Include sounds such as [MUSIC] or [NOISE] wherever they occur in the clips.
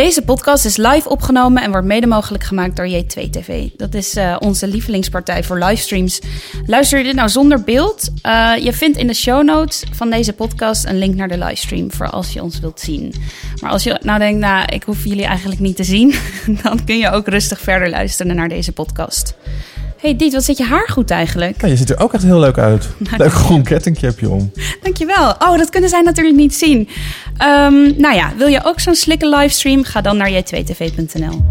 Deze podcast is live opgenomen en wordt mede mogelijk gemaakt door J2TV. Dat is uh, onze lievelingspartij voor livestreams. Luister je dit nou zonder beeld? Uh, je vindt in de show notes van deze podcast een link naar de livestream voor als je ons wilt zien. Maar als je nou denkt, nou, ik hoef jullie eigenlijk niet te zien, [LAUGHS] dan kun je ook rustig verder luisteren naar deze podcast. Hey Diet, wat zit je haar goed eigenlijk? Ja, je ziet er ook echt heel leuk uit. [LAUGHS] Leuk groen kettingkapje om. Dankjewel. Oh, dat kunnen zij natuurlijk niet zien. Um, nou ja, wil je ook zo'n slikke livestream? Ga dan naar j2tv.nl.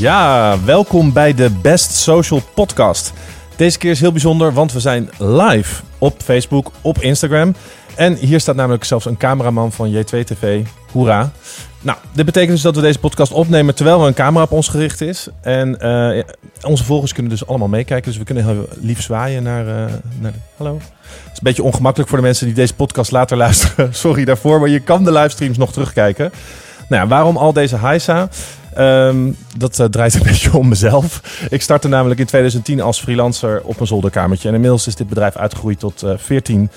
Ja, welkom bij de Best Social Podcast. Deze keer is heel bijzonder, want we zijn live op Facebook, op Instagram. En hier staat namelijk zelfs een cameraman van J2TV. Hoera. Nou, dit betekent dus dat we deze podcast opnemen terwijl er een camera op ons gericht is. En uh, onze volgers kunnen dus allemaal meekijken. Dus we kunnen heel lief zwaaien naar, uh, naar de... Hallo. Het is een beetje ongemakkelijk voor de mensen die deze podcast later [LAUGHS] luisteren. Sorry daarvoor, maar je kan de livestreams nog terugkijken. Nou ja, waarom al deze heisa? Um, dat uh, draait een [LAUGHS] beetje om mezelf. Ik startte namelijk in 2010 als freelancer op een zolderkamertje. En inmiddels is dit bedrijf uitgegroeid tot uh, 14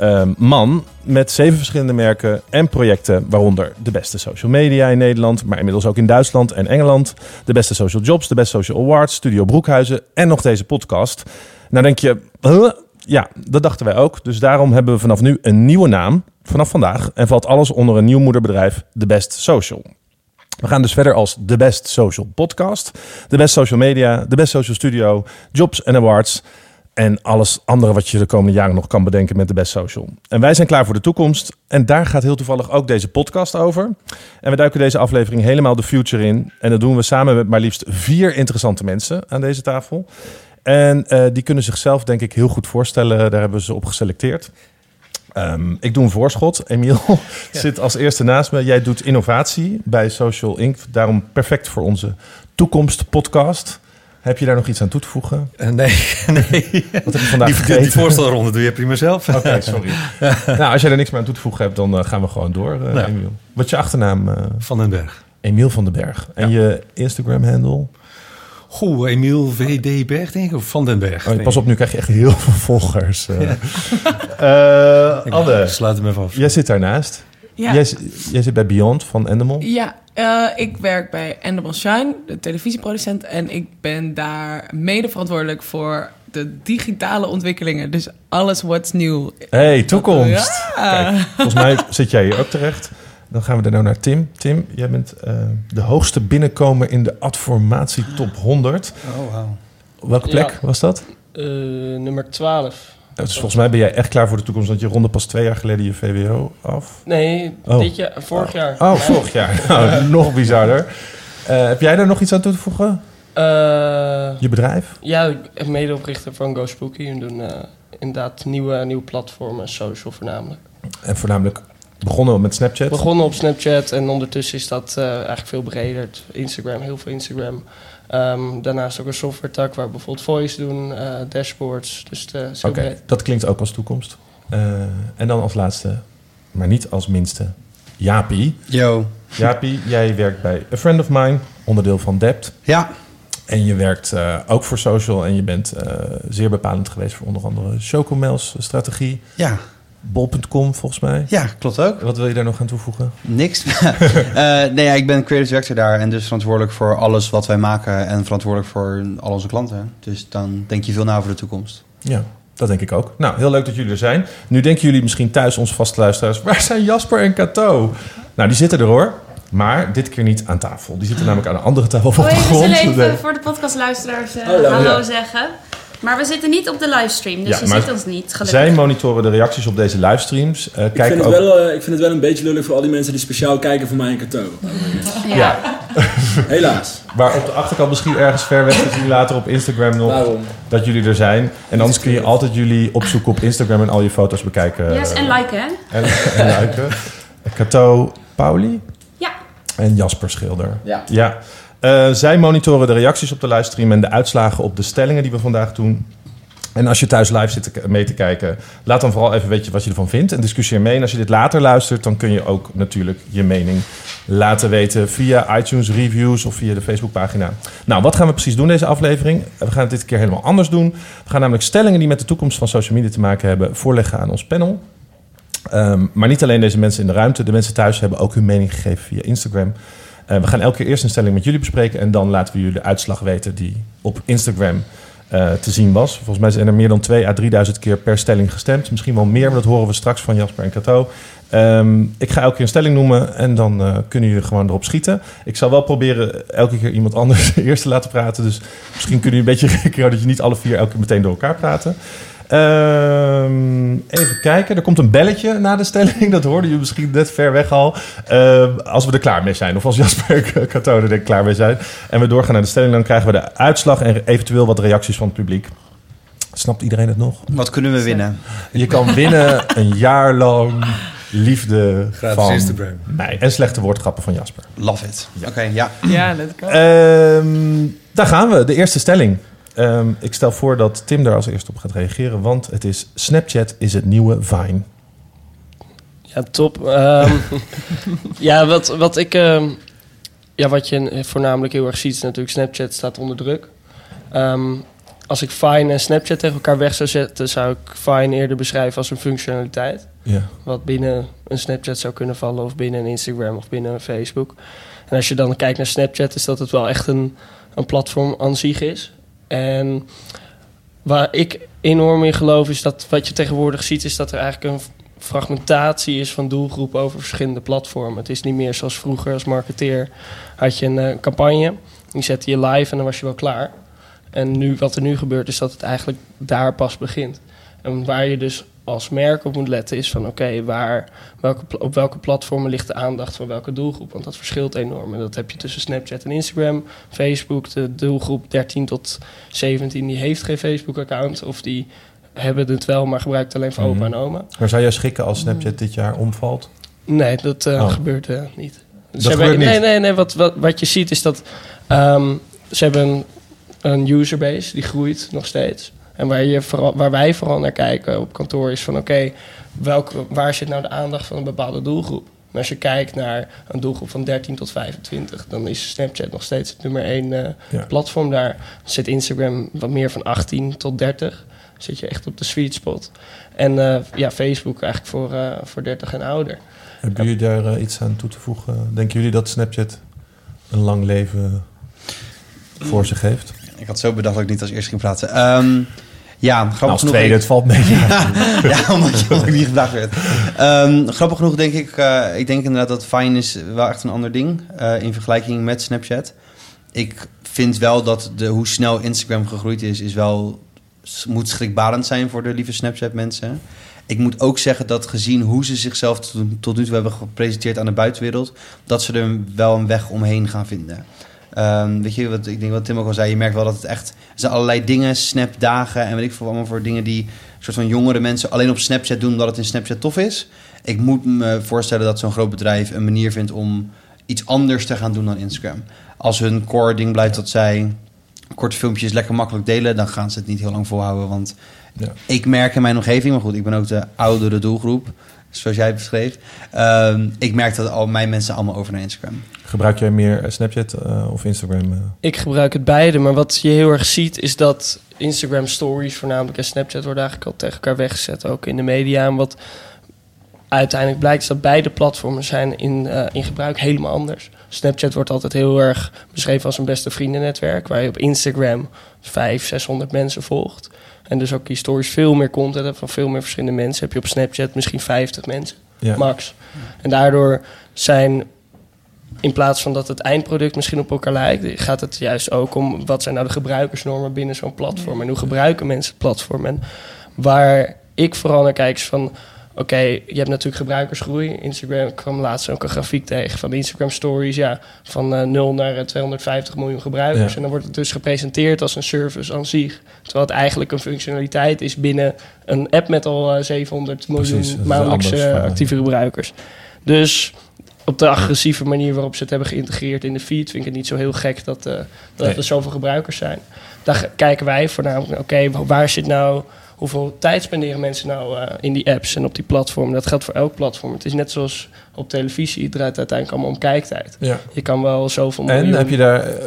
um, man. Met zeven verschillende merken en projecten. Waaronder de beste social media in Nederland. Maar inmiddels ook in Duitsland en Engeland. De beste social jobs, de beste social awards. Studio Broekhuizen en nog deze podcast. Nou denk je, huh? ja, dat dachten wij ook. Dus daarom hebben we vanaf nu een nieuwe naam. Vanaf vandaag. En valt alles onder een nieuw moederbedrijf. De Best Social. We gaan dus verder als de Best Social Podcast, de Best Social Media, de Best Social Studio, Jobs en Awards en alles andere wat je de komende jaren nog kan bedenken met de Best Social. En wij zijn klaar voor de toekomst en daar gaat heel toevallig ook deze podcast over. En we duiken deze aflevering helemaal de future in en dat doen we samen met maar liefst vier interessante mensen aan deze tafel. En uh, die kunnen zichzelf denk ik heel goed voorstellen, daar hebben we ze op geselecteerd. Um, ik doe een voorschot. Emiel [LAUGHS] ja. zit als eerste naast me. Jij doet innovatie bij Social Inc. Daarom perfect voor onze toekomstpodcast. Heb je daar nog iets aan toe te voegen? Uh, nee, [LAUGHS] nee. [LAUGHS] Wat heb je vandaag die, voorstelronde doe je prima zelf. Oké, okay, sorry. nou, als jij er niks meer aan toe te voegen hebt, dan uh, gaan we gewoon door, uh. Emiel. Wat is je achternaam? van den Berg. Emiel van den Berg. En ja. je Instagram-handle? Goh, Emiel VD Berg, denk ik, of Van den Berg. Oh, pas op, nu krijg je echt heel veel volgers. Uh. [LAUGHS] Ja. uh, Anne, sluit hem even af. Jij zit daarnaast. Ja. Jij, jij zit bij Beyond van Endemol. Ja, uh, ik werk bij Endemol Shine, de televisieproducent. En ik ben daar mede verantwoordelijk voor de digitale ontwikkelingen. Dus alles what's nieuw. hey, toekomst. Ja. Kijk, volgens mij zit jij hier ook terecht. Dan gaan we er nou naar Tim. Tim, jij bent uh, de hoogste binnenkomer in de Adformatie Top 100. Oh, wow. Welke plek ja. was dat? Uh, nummer 12. Dus volgens mij ben jij echt klaar voor de toekomst. Want je ronde pas twee jaar geleden je VWO af. Nee, oh. dit jaar, vorig jaar. Oh, oh vorig jaar. nou, [LAUGHS] nog bizarder. Uh, heb jij daar nog iets aan toe te voegen? Uh, je bedrijf? Ja, ik ben medeoprichter van Go Spooky. We doen uh, inderdaad nieuwe, nieuwe platformen, social voornamelijk. En voornamelijk begonnen met Snapchat? Begonnen op Snapchat en ondertussen is dat uh, eigenlijk veel breder. Instagram, heel veel Instagram. Um, daarnaast ook een software tak waar we bijvoorbeeld voice doen, uh, dashboards. Dus Oké, okay, dat klinkt ook als toekomst. Uh, en dan als laatste, maar niet als minste, Jaapie. Yo. Jaapie, jij werkt bij A Friend of Mine, onderdeel van Dept. Ja. En je werkt uh, ook voor social en je bent zeer bepalend geweest voor onder andere Chocomels strategie. Ja. Bol.com volgens mij. Ja, klopt ook. Wat wil je daar nog aan toevoegen? Niks. uh, [LAUGHS] nee, ja, ik ben creative director daar en dus verantwoordelijk voor alles wat wij maken en verantwoordelijk voor al onze klanten. Dus dan denk je veel na over de toekomst. Ja, dat denk ik ook. Nou, heel leuk dat jullie er zijn. Nu denken jullie misschien thuis, onze vaste luisteraars, waar zijn Jasper en Cato? Nou, die zitten er hoor. Maar dit keer niet aan tafel. Die zitten namelijk aan een andere tafel oh, op de grond. We zullen even voor de podcastluisteraars uh, hallo, hallo ja. zeggen. Maar we zitten niet op de livestream, dus ja, je ziet ons niet, gelukkig. Zij monitoren de reacties op deze livestreams. Uh, ik, vind het wel, uh, ik vind het wel een beetje lullig voor al die mensen die speciaal kijken voor mij en Cato. Ja. ja. [LAUGHS] Helaas. Maar op de achterkant misschien ergens ver weg te zien later op Instagram nog Waarom? dat jullie er zijn. En anders kun je altijd jullie opzoeken op Instagram en al je foto's bekijken. Yes, en liken hè? En, en liken. Cato Pauli? Ja. En Jasper Schilder. Ja. ja. Uh, zij monitoren de reacties op de livestream en de uitslagen op de stellingen die we vandaag doen. En als je thuis live zit mee te kijken, laat dan vooral even weten wat je ervan vindt. En discussieer mee. En als je dit later luistert, dan kun je ook natuurlijk je mening laten weten via iTunes reviews of via de Facebookpagina. Nou, wat gaan we precies doen deze aflevering? We gaan het dit keer helemaal anders doen. We gaan namelijk stellingen die met de toekomst van social media te maken hebben voorleggen aan ons panel. Ehm, maar niet alleen deze mensen in de ruimte. De mensen thuis hebben ook hun mening gegeven via Instagram. Eh, we gaan elke keer eerst een stelling met jullie bespreken. En dan laten we jullie de uitslag weten die op Instagram eh, te zien was. Volgens mij zijn er meer dan 2 à 3000 keer per stelling gestemd. Misschien wel meer, maar dat horen we straks van Jasper en Cato. Ehm, ik ga elke keer een stelling noemen en dan eh, kunnen jullie gewoon erop schieten. Ik zal wel proberen elke keer iemand anders [LAUGHS] eerst te laten praten. Dus misschien kunnen jullie een beetje [LAUGHS] rekenen dat je niet alle vier elke keer meteen door elkaar praten. Ehm, even kijken. Er komt een belletje na de stelling. [LAUGHS] Dat hoorden jullie misschien net ver weg al. Ehm, als we er klaar mee zijn. Of als Jasper [LAUGHS] en Cato er klaar mee zijn. En we doorgaan naar de stelling. Dan krijgen we de uitslag en eventueel wat reacties van het publiek. Snapt iedereen het nog? Wat kunnen we winnen? Je kan winnen [LAUGHS] een jaar lang liefde Gratis van Instagram. mij. En slechte woordgrappen van Jasper. Love it. Oké, ja. Ja, let's go. Ehm, daar gaan we. De eerste stelling. Ehm, ik stel voor dat Tim daar als eerste op gaat reageren. Want het is Snapchat is het nieuwe Vine. Ja, top. Ehm, [LAUGHS] ja, wat, wat ik... ehm, ja, wat je voornamelijk heel erg ziet is natuurlijk Snapchat staat onder druk. Als ik Vine en Snapchat tegen elkaar weg zou zetten... zou ik Vine eerder beschrijven als een functionaliteit. Ja. Wat binnen een Snapchat zou kunnen vallen... of binnen een Instagram of binnen een Facebook. En als je dan kijkt naar Snapchat... is dat het wel echt een, een platform aan zich is. En waar ik enorm in geloof... is dat wat je tegenwoordig ziet... is dat er eigenlijk een fragmentatie is van doelgroepen over verschillende platformen. Het is niet meer zoals vroeger als marketeer had je een eh, campagne, die zette je live en dan was je wel klaar. En nu, wat er nu gebeurt is dat het eigenlijk daar pas begint. En waar je dus als merk op moet letten is van oké, waar welke, op welke platformen ligt de aandacht van welke doelgroep? Want dat verschilt enorm. En dat heb je tussen Snapchat en Instagram, Facebook, de doelgroep 13 tot 17, die heeft geen Facebook-account of die hebben het wel, maar gebruikt alleen voor opa Mhm. en oma. Maar zou jij schrikken als Snapchat dit jaar omvalt? Nee, dat eh, Oh. gebeurt eh, niet. Dat Ze gebeurt hebben, niet? Nee, nee, nee. Wat, wat, wat je ziet is dat ehm, ze hebben een, een userbase die groeit nog steeds. En waar, je vooral, waar wij vooral naar kijken op kantoor is van oké, welke waar zit nou de aandacht van een bepaalde doelgroep? En als je kijkt naar een doelgroep van 13 tot 25, dan is Snapchat nog steeds het nummer één eh, Ja. platform daar. Zit Instagram wat meer van 18 tot 30. Zit je echt op de sweet spot. En eh, ja, Facebook eigenlijk voor, eh, voor 30 en ouder. Hebben jullie daar iets aan toe te voegen? Denken jullie dat Snapchat een lang leven voor zich heeft? Ik had zo bedacht dat ik niet als eerste ging praten. Ehm, ja, grappig Nou, als genoeg... tweede, het valt mee. [LAUGHS] ja, omdat je ook niet gevraagd werd. Ehm, grappig genoeg denk ik... eh, ik denk inderdaad dat Vine is wel echt een ander ding... eh, in vergelijking met Snapchat. Ik vind wel dat de, hoe snel Instagram gegroeid is... is wel, moet schrikbarend zijn voor de lieve Snapchat-mensen. Ik moet ook zeggen dat gezien hoe ze zichzelf tot, tot nu toe hebben gepresenteerd aan de buitenwereld... dat ze er wel een weg omheen gaan vinden. Ehm, weet je, wat, ik denk wat Tim ook al zei, je merkt wel dat het echt... Er zijn allerlei dingen, snapdagen en weet ik veel allemaal voor dingen die... soort van jongere mensen alleen op Snapchat doen omdat het in Snapchat tof is. Ik moet me voorstellen dat zo'n groot bedrijf een manier vindt om iets anders te gaan doen dan Instagram. Als hun core ding blijft dat zij korte filmpjes lekker makkelijk delen... dan gaan ze het niet heel lang volhouden, want... Ja. Ik merk in mijn omgeving, maar goed, ik ben ook de oudere doelgroep, zoals jij het beschreef. Ehm, ik merk dat al mijn mensen allemaal over naar Instagram. Gebruik jij meer eh, Snapchat eh, of Instagram? eh? Ik gebruik het beide, maar wat je heel erg ziet is dat Instagram stories voornamelijk en Snapchat worden eigenlijk al tegen elkaar weggezet, ook in de media. En wat uiteindelijk blijkt is dat beide platformen zijn in, eh, in gebruik helemaal anders. Snapchat wordt altijd heel erg beschreven als een beste vriendennetwerk, waar je op Instagram 500, 600 mensen volgt. En dus ook die stories veel meer content hebt van veel meer verschillende mensen. Heb je op Snapchat misschien 50 mensen Ja. max. En daardoor zijn, in plaats van dat het eindproduct misschien op elkaar lijkt, gaat het juist ook om wat zijn nou de gebruikersnormen binnen zo'n platform en hoe gebruiken mensen het platform. En waar ik vooral naar kijk is van, oké, je hebt natuurlijk gebruikersgroei. Instagram kwam laatst ook een grafiek tegen van de Instagram stories, ja, van eh 0 naar eh, 250 miljoen gebruikers. Ja. En dan wordt het dus gepresenteerd als een service aan zich. Terwijl het eigenlijk een functionaliteit is binnen een app met al eh, 700 miljoen Precies, dat is maandelijkse eh, eh, actieve gebruikers. Dus op de agressieve manier waarop ze het hebben geïntegreerd in de feed, vind ik het niet zo heel gek dat, eh, dat Nee. er zoveel gebruikers zijn. Daar kijken wij voornamelijk naar, oké, wa- waar zit nou, hoeveel tijd spenderen mensen nou eh, in die apps en op die platformen? Dat geldt voor elk platform. Het is net zoals op televisie, het draait uiteindelijk allemaal om kijktijd. Ja. Je kan wel zoveel En miljoen- heb je daar eh,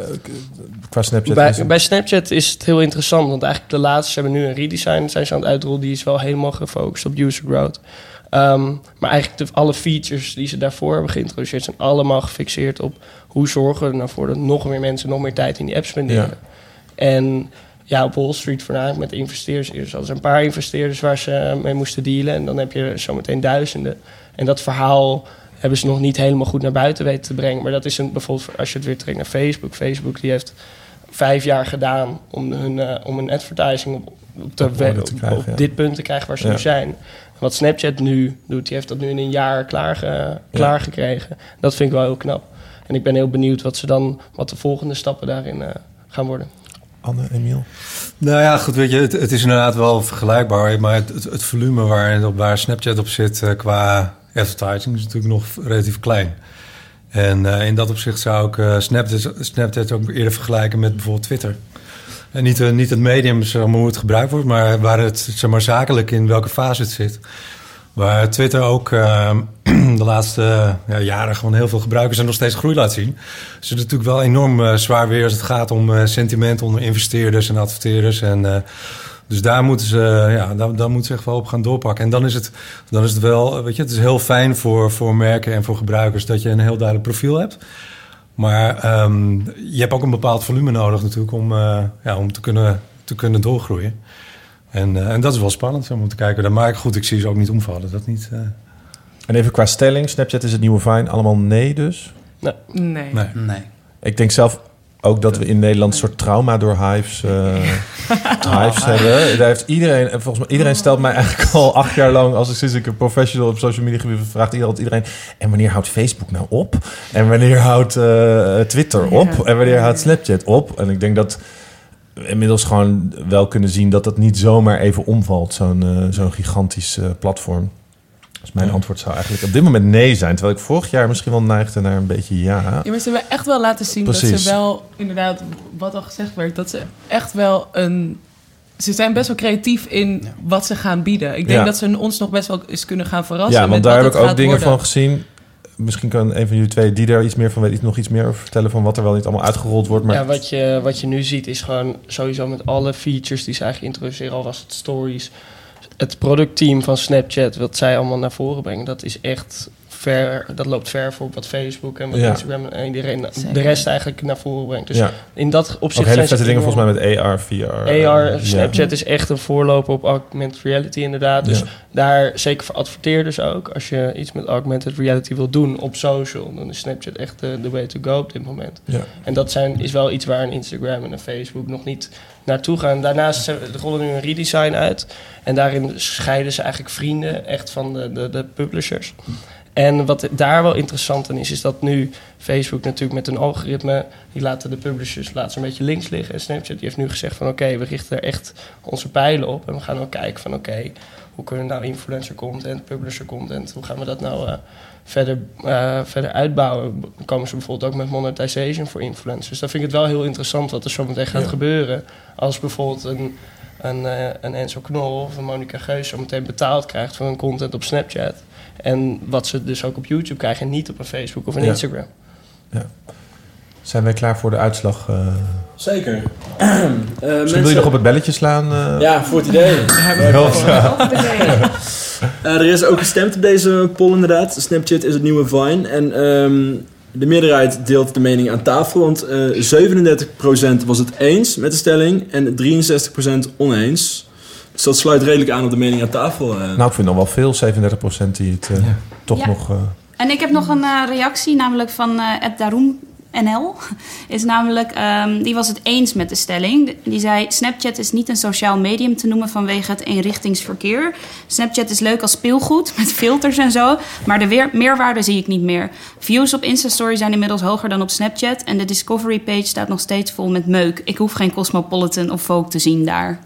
qua Snapchat... bij, bij Snapchat is het heel interessant, want eigenlijk de laatste, ze hebben nu een redesign, zijn ze aan het uitrollen, die is wel helemaal gefocust op user growth. Ehm, maar eigenlijk de, alle features die ze daarvoor hebben geïntroduceerd, zijn allemaal gefixeerd op hoe zorgen we er nou voor dat nog meer mensen nog meer tijd in die app spenderen. Ja. En ja, op Wall Street voornamelijk met investeerders. Eerst hadden ze een paar investeerders waar ze mee moesten dealen. En dan heb je zometeen duizenden. En dat verhaal hebben ze nog niet helemaal goed naar buiten weten te brengen. Maar dat is een, bijvoorbeeld voor- als je het weer trekt naar Facebook. Facebook die heeft vijf jaar gedaan om hun, eh, om een advertising op, op, de Op krijgen, ja. dit punt te krijgen waar ze Ja. nu zijn. En Wat Snapchat nu doet, die heeft dat nu in een jaar klaarge, klaargekregen. Dat vind ik wel heel knap. En ik ben heel benieuwd wat, ze dan, wat de volgende stappen daarin eh, gaan worden. Anne, Emiel? Nou ja, goed, weet je, het, het is inderdaad wel vergelijkbaar. Maar het, het, volume waar, waar Snapchat op zit eh, qua advertising is natuurlijk nog relatief klein. En eh, in dat opzicht zou ik eh, Snapchat, ook eerder vergelijken met bijvoorbeeld Twitter. En niet, niet het medium, zeg maar, hoe het gebruikt wordt, maar waar het zeg maar, zakelijk in welke fase het zit. Waar Twitter ook eh, [CLEARS THROAT] de laatste ja, jaren gewoon heel veel gebruikers en nog steeds groei laat zien. Dus het is natuurlijk wel enorm eh, zwaar weer als het gaat om eh, sentiment onder investeerders en adverteerders. En, eh, dus daar moeten ze, ja, daar, daar moeten ze echt wel op gaan doorpakken. En dan is het, dan is het wel, weet je, het is heel fijn voor, voor merken en voor gebruikers dat je een heel duidelijk profiel hebt. Maar ehm, je hebt ook een bepaald volume nodig natuurlijk om, ja, om te, kunnen, te kunnen doorgroeien. En, eh, en dat is wel spannend om te kijken. Daar maar goed, ik zie ze ook niet omvallen. Dat niet. eh, En even qua stelling, Snapchat is het nieuwe Vine. Allemaal nee dus. Nee. nee. Nee. Ik denk zelf ook dat we in Nederland een soort trauma door hives, eh, [LAUGHS] hives hebben. Daar heeft iedereen, en volgens mij iedereen stelt mij eigenlijk al acht jaar lang, als ik sinds ik een professional op social media gebied vraagt iedereen, iedereen, en wanneer houdt Facebook nou op? En wanneer houdt eh, Twitter op? En wanneer houdt Snapchat op? En ik denk dat we inmiddels gewoon wel kunnen zien dat dat niet zomaar even omvalt, zo'n eh, zo'n gigantisch eh, platform. Dus mijn Ja. antwoord zou eigenlijk op dit moment nee zijn. Terwijl ik vorig jaar misschien wel neigde naar een beetje ja. Ja, maar ze hebben echt wel laten zien dat ze wel, inderdaad, wat al gezegd werd, dat ze echt wel een. Ze zijn best wel creatief in wat ze gaan bieden. Ik denk Ja. dat ze ons nog best wel eens kunnen gaan verrassen. Ja, want met daar wat heb ik ook dingen worden. van gezien. Misschien kan een van jullie twee die daar iets meer van weet, nog iets meer vertellen van wat er wel niet allemaal uitgerold wordt. Maar Ja, wat je, wat je nu ziet is gewoon sowieso met alle features die ze eigenlijk introduceren, al was het stories. Het productteam van Snapchat, wat zij allemaal naar voren brengen, dat is echt ver, dat loopt ver voor wat Facebook en wat Ja. Instagram en iedereen, Zeker. de rest eigenlijk naar voren brengt. Dus ja, in dat ook opzicht hele zijn ze vette dingen volgens mij met AR, VR. AR, Snapchat is echt een voorloper op augmented reality inderdaad. Dus Ja. daar, zeker voor adverteerders ook, als je iets met augmented reality wil doen op social, dan is Snapchat echt de the way to go op dit moment. Ja. En dat zijn, is wel iets waar een Instagram en een Facebook nog niet naartoe gaan. Daarnaast ze- er rollen nu een redesign uit. En daarin scheiden ze eigenlijk vrienden echt van de, de, de publishers. En wat daar wel interessant aan is, is dat nu Facebook natuurlijk met een algoritme, die laten de publishers laten ze een beetje links liggen. En Snapchat die heeft nu gezegd van oké, we richten er echt onze pijlen op. En we gaan ook kijken van oké, hoe kunnen we nou influencer content, publisher content, hoe gaan we dat nou eh, verder, eh, verder uitbouwen? Komen ze bijvoorbeeld ook met monetization voor influencers. Dan vind ik het wel heel interessant wat er zo meteen gaat Ja. gebeuren. Als bijvoorbeeld een, een, eh, een Enzo Knol of een Monica Geus zo meteen betaald krijgt voor hun content op Snapchat. En wat ze dus ook op YouTube krijgen en niet op een Facebook of een Ja. Instagram. Zijn wij klaar voor de uitslag? eh? Zeker. [CLEARS THROAT] Eh, Misschien mensen- wil je nog op het belletje slaan? eh? Ja, voor het idee. Heel graag. [LAUGHS] Eh, er is ook gestemd op deze poll inderdaad. Snapchat is het nieuwe Vine. En ehm, de meerderheid deelt de mening aan tafel. Want eh 37% was het eens met de stelling en 63% oneens. Dus dat sluit redelijk aan op de mening aan tafel. eh. Nou, ik vind nog wel veel, 37% die het eh, toch Ja. nog... eh, En ik heb nog een reactie, namelijk van eh Ed Daroem NL. [LAUGHS] Is namelijk, ehm, die was het eens met de stelling. Die zei: Snapchat is niet een sociaal medium te noemen vanwege het eenrichtingsverkeer. Snapchat is leuk als speelgoed [LAUGHS] met filters en zo, maar de weer, meerwaarde zie ik niet meer. Views op Instastory zijn inmiddels hoger dan op Snapchat en de Discovery page staat nog steeds vol met meuk. Ik hoef geen Cosmopolitan of Vogue te zien daar.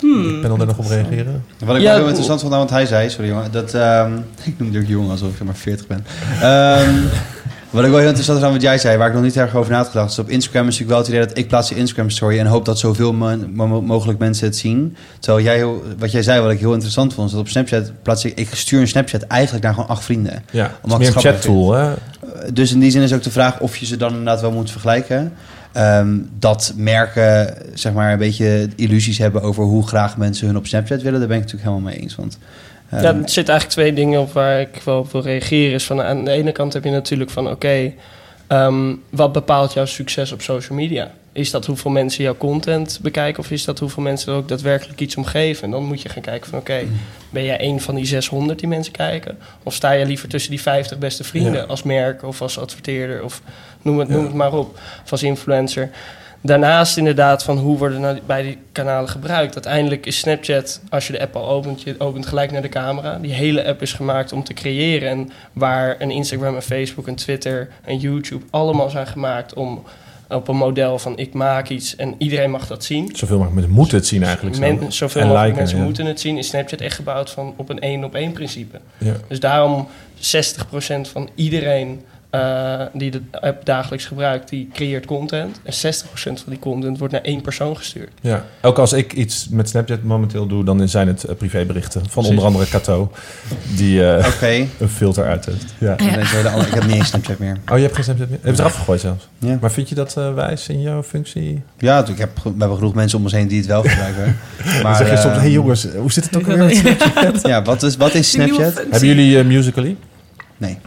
Ik ben al daar nog op reageren. Wat ik Ja, wel heel interessant vond aan wat hij zei, sorry jongen, dat, ehm, [LAUGHS] ik noem Dirk jong alsof ik maar 40 ben. Ehm, [LAUGHS] wat ik wel heel interessant aan wat jij zei, waar ik nog niet erg over na had gedacht, is op Instagram is natuurlijk wel het idee dat ik plaats de Instagram story en hoop dat zoveel mo- mo- mogelijk mensen het zien. Terwijl jij, wat jij zei, wat ik heel interessant vond, is dat op Snapchat plaats ik, ik stuur een Snapchat eigenlijk naar gewoon acht vrienden. Ja, het is meer een grappig chat-tool, hè? Dus in die zin is ook de vraag of je ze dan inderdaad wel moet vergelijken. Ehm, dat merken, zeg maar, een beetje illusies hebben over hoe graag mensen hun op Snapchat willen. Daar ben ik natuurlijk helemaal mee eens. Want, ehm, Ja, er zitten eigenlijk twee dingen op waar ik wel op wil reageren. Is van, aan de ene kant heb je natuurlijk van... oké, ehm, wat bepaalt jouw succes op social media? Is dat hoeveel mensen jouw content bekijken... of is dat hoeveel mensen er ook daadwerkelijk iets om geven? En dan moet je gaan kijken van... oké, ben jij een van die 600 die mensen kijken? Of sta je liever tussen die 50 beste vrienden... Ja. als merk of als adverteerder of noem het, noem het maar op. Of als influencer. Daarnaast inderdaad van hoe worden nou bij die kanalen gebruikt. Uiteindelijk is Snapchat, als je de app al opent, je opent gelijk naar de camera. Die hele app is gemaakt om te creëren. En waar een Instagram, een Facebook, een Twitter, een YouTube allemaal zijn gemaakt om op een model van ik maak iets en iedereen mag dat zien. Zoveel mogelijk mensen moeten het zien eigenlijk. zo. Zoveel En mogelijk liken, mensen ja. moeten het zien. Is Snapchat echt gebouwd van op een één op één principe. Ja. Dus daarom 60% van iedereen eh, die de app dagelijks gebruikt, die creëert content. En 60% van die content wordt naar één persoon gestuurd. Ja, ook als ik iets met Snapchat momenteel doe, dan zijn het eh, privéberichten van Precies. onder andere Cato, die eh, [LAUGHS] een filter uit heeft. Ja. Andere- ik heb niet eens Snapchat meer. Oh, je hebt geen Snapchat meer? Heb je het eraf gegooid zelfs? Ja, Maar vind je dat eh, wijs in jouw functie? ja ik heb, we hebben genoeg mensen om ons heen die het wel gebruiken. [LAUGHS] Maar, zeg je soms, ehm, hey jongens, hoe zit het ook [LAUGHS] weer met Snapchat? Ja, wat is, wat is Snapchat? Hebben jullie Musical.ly? Nee.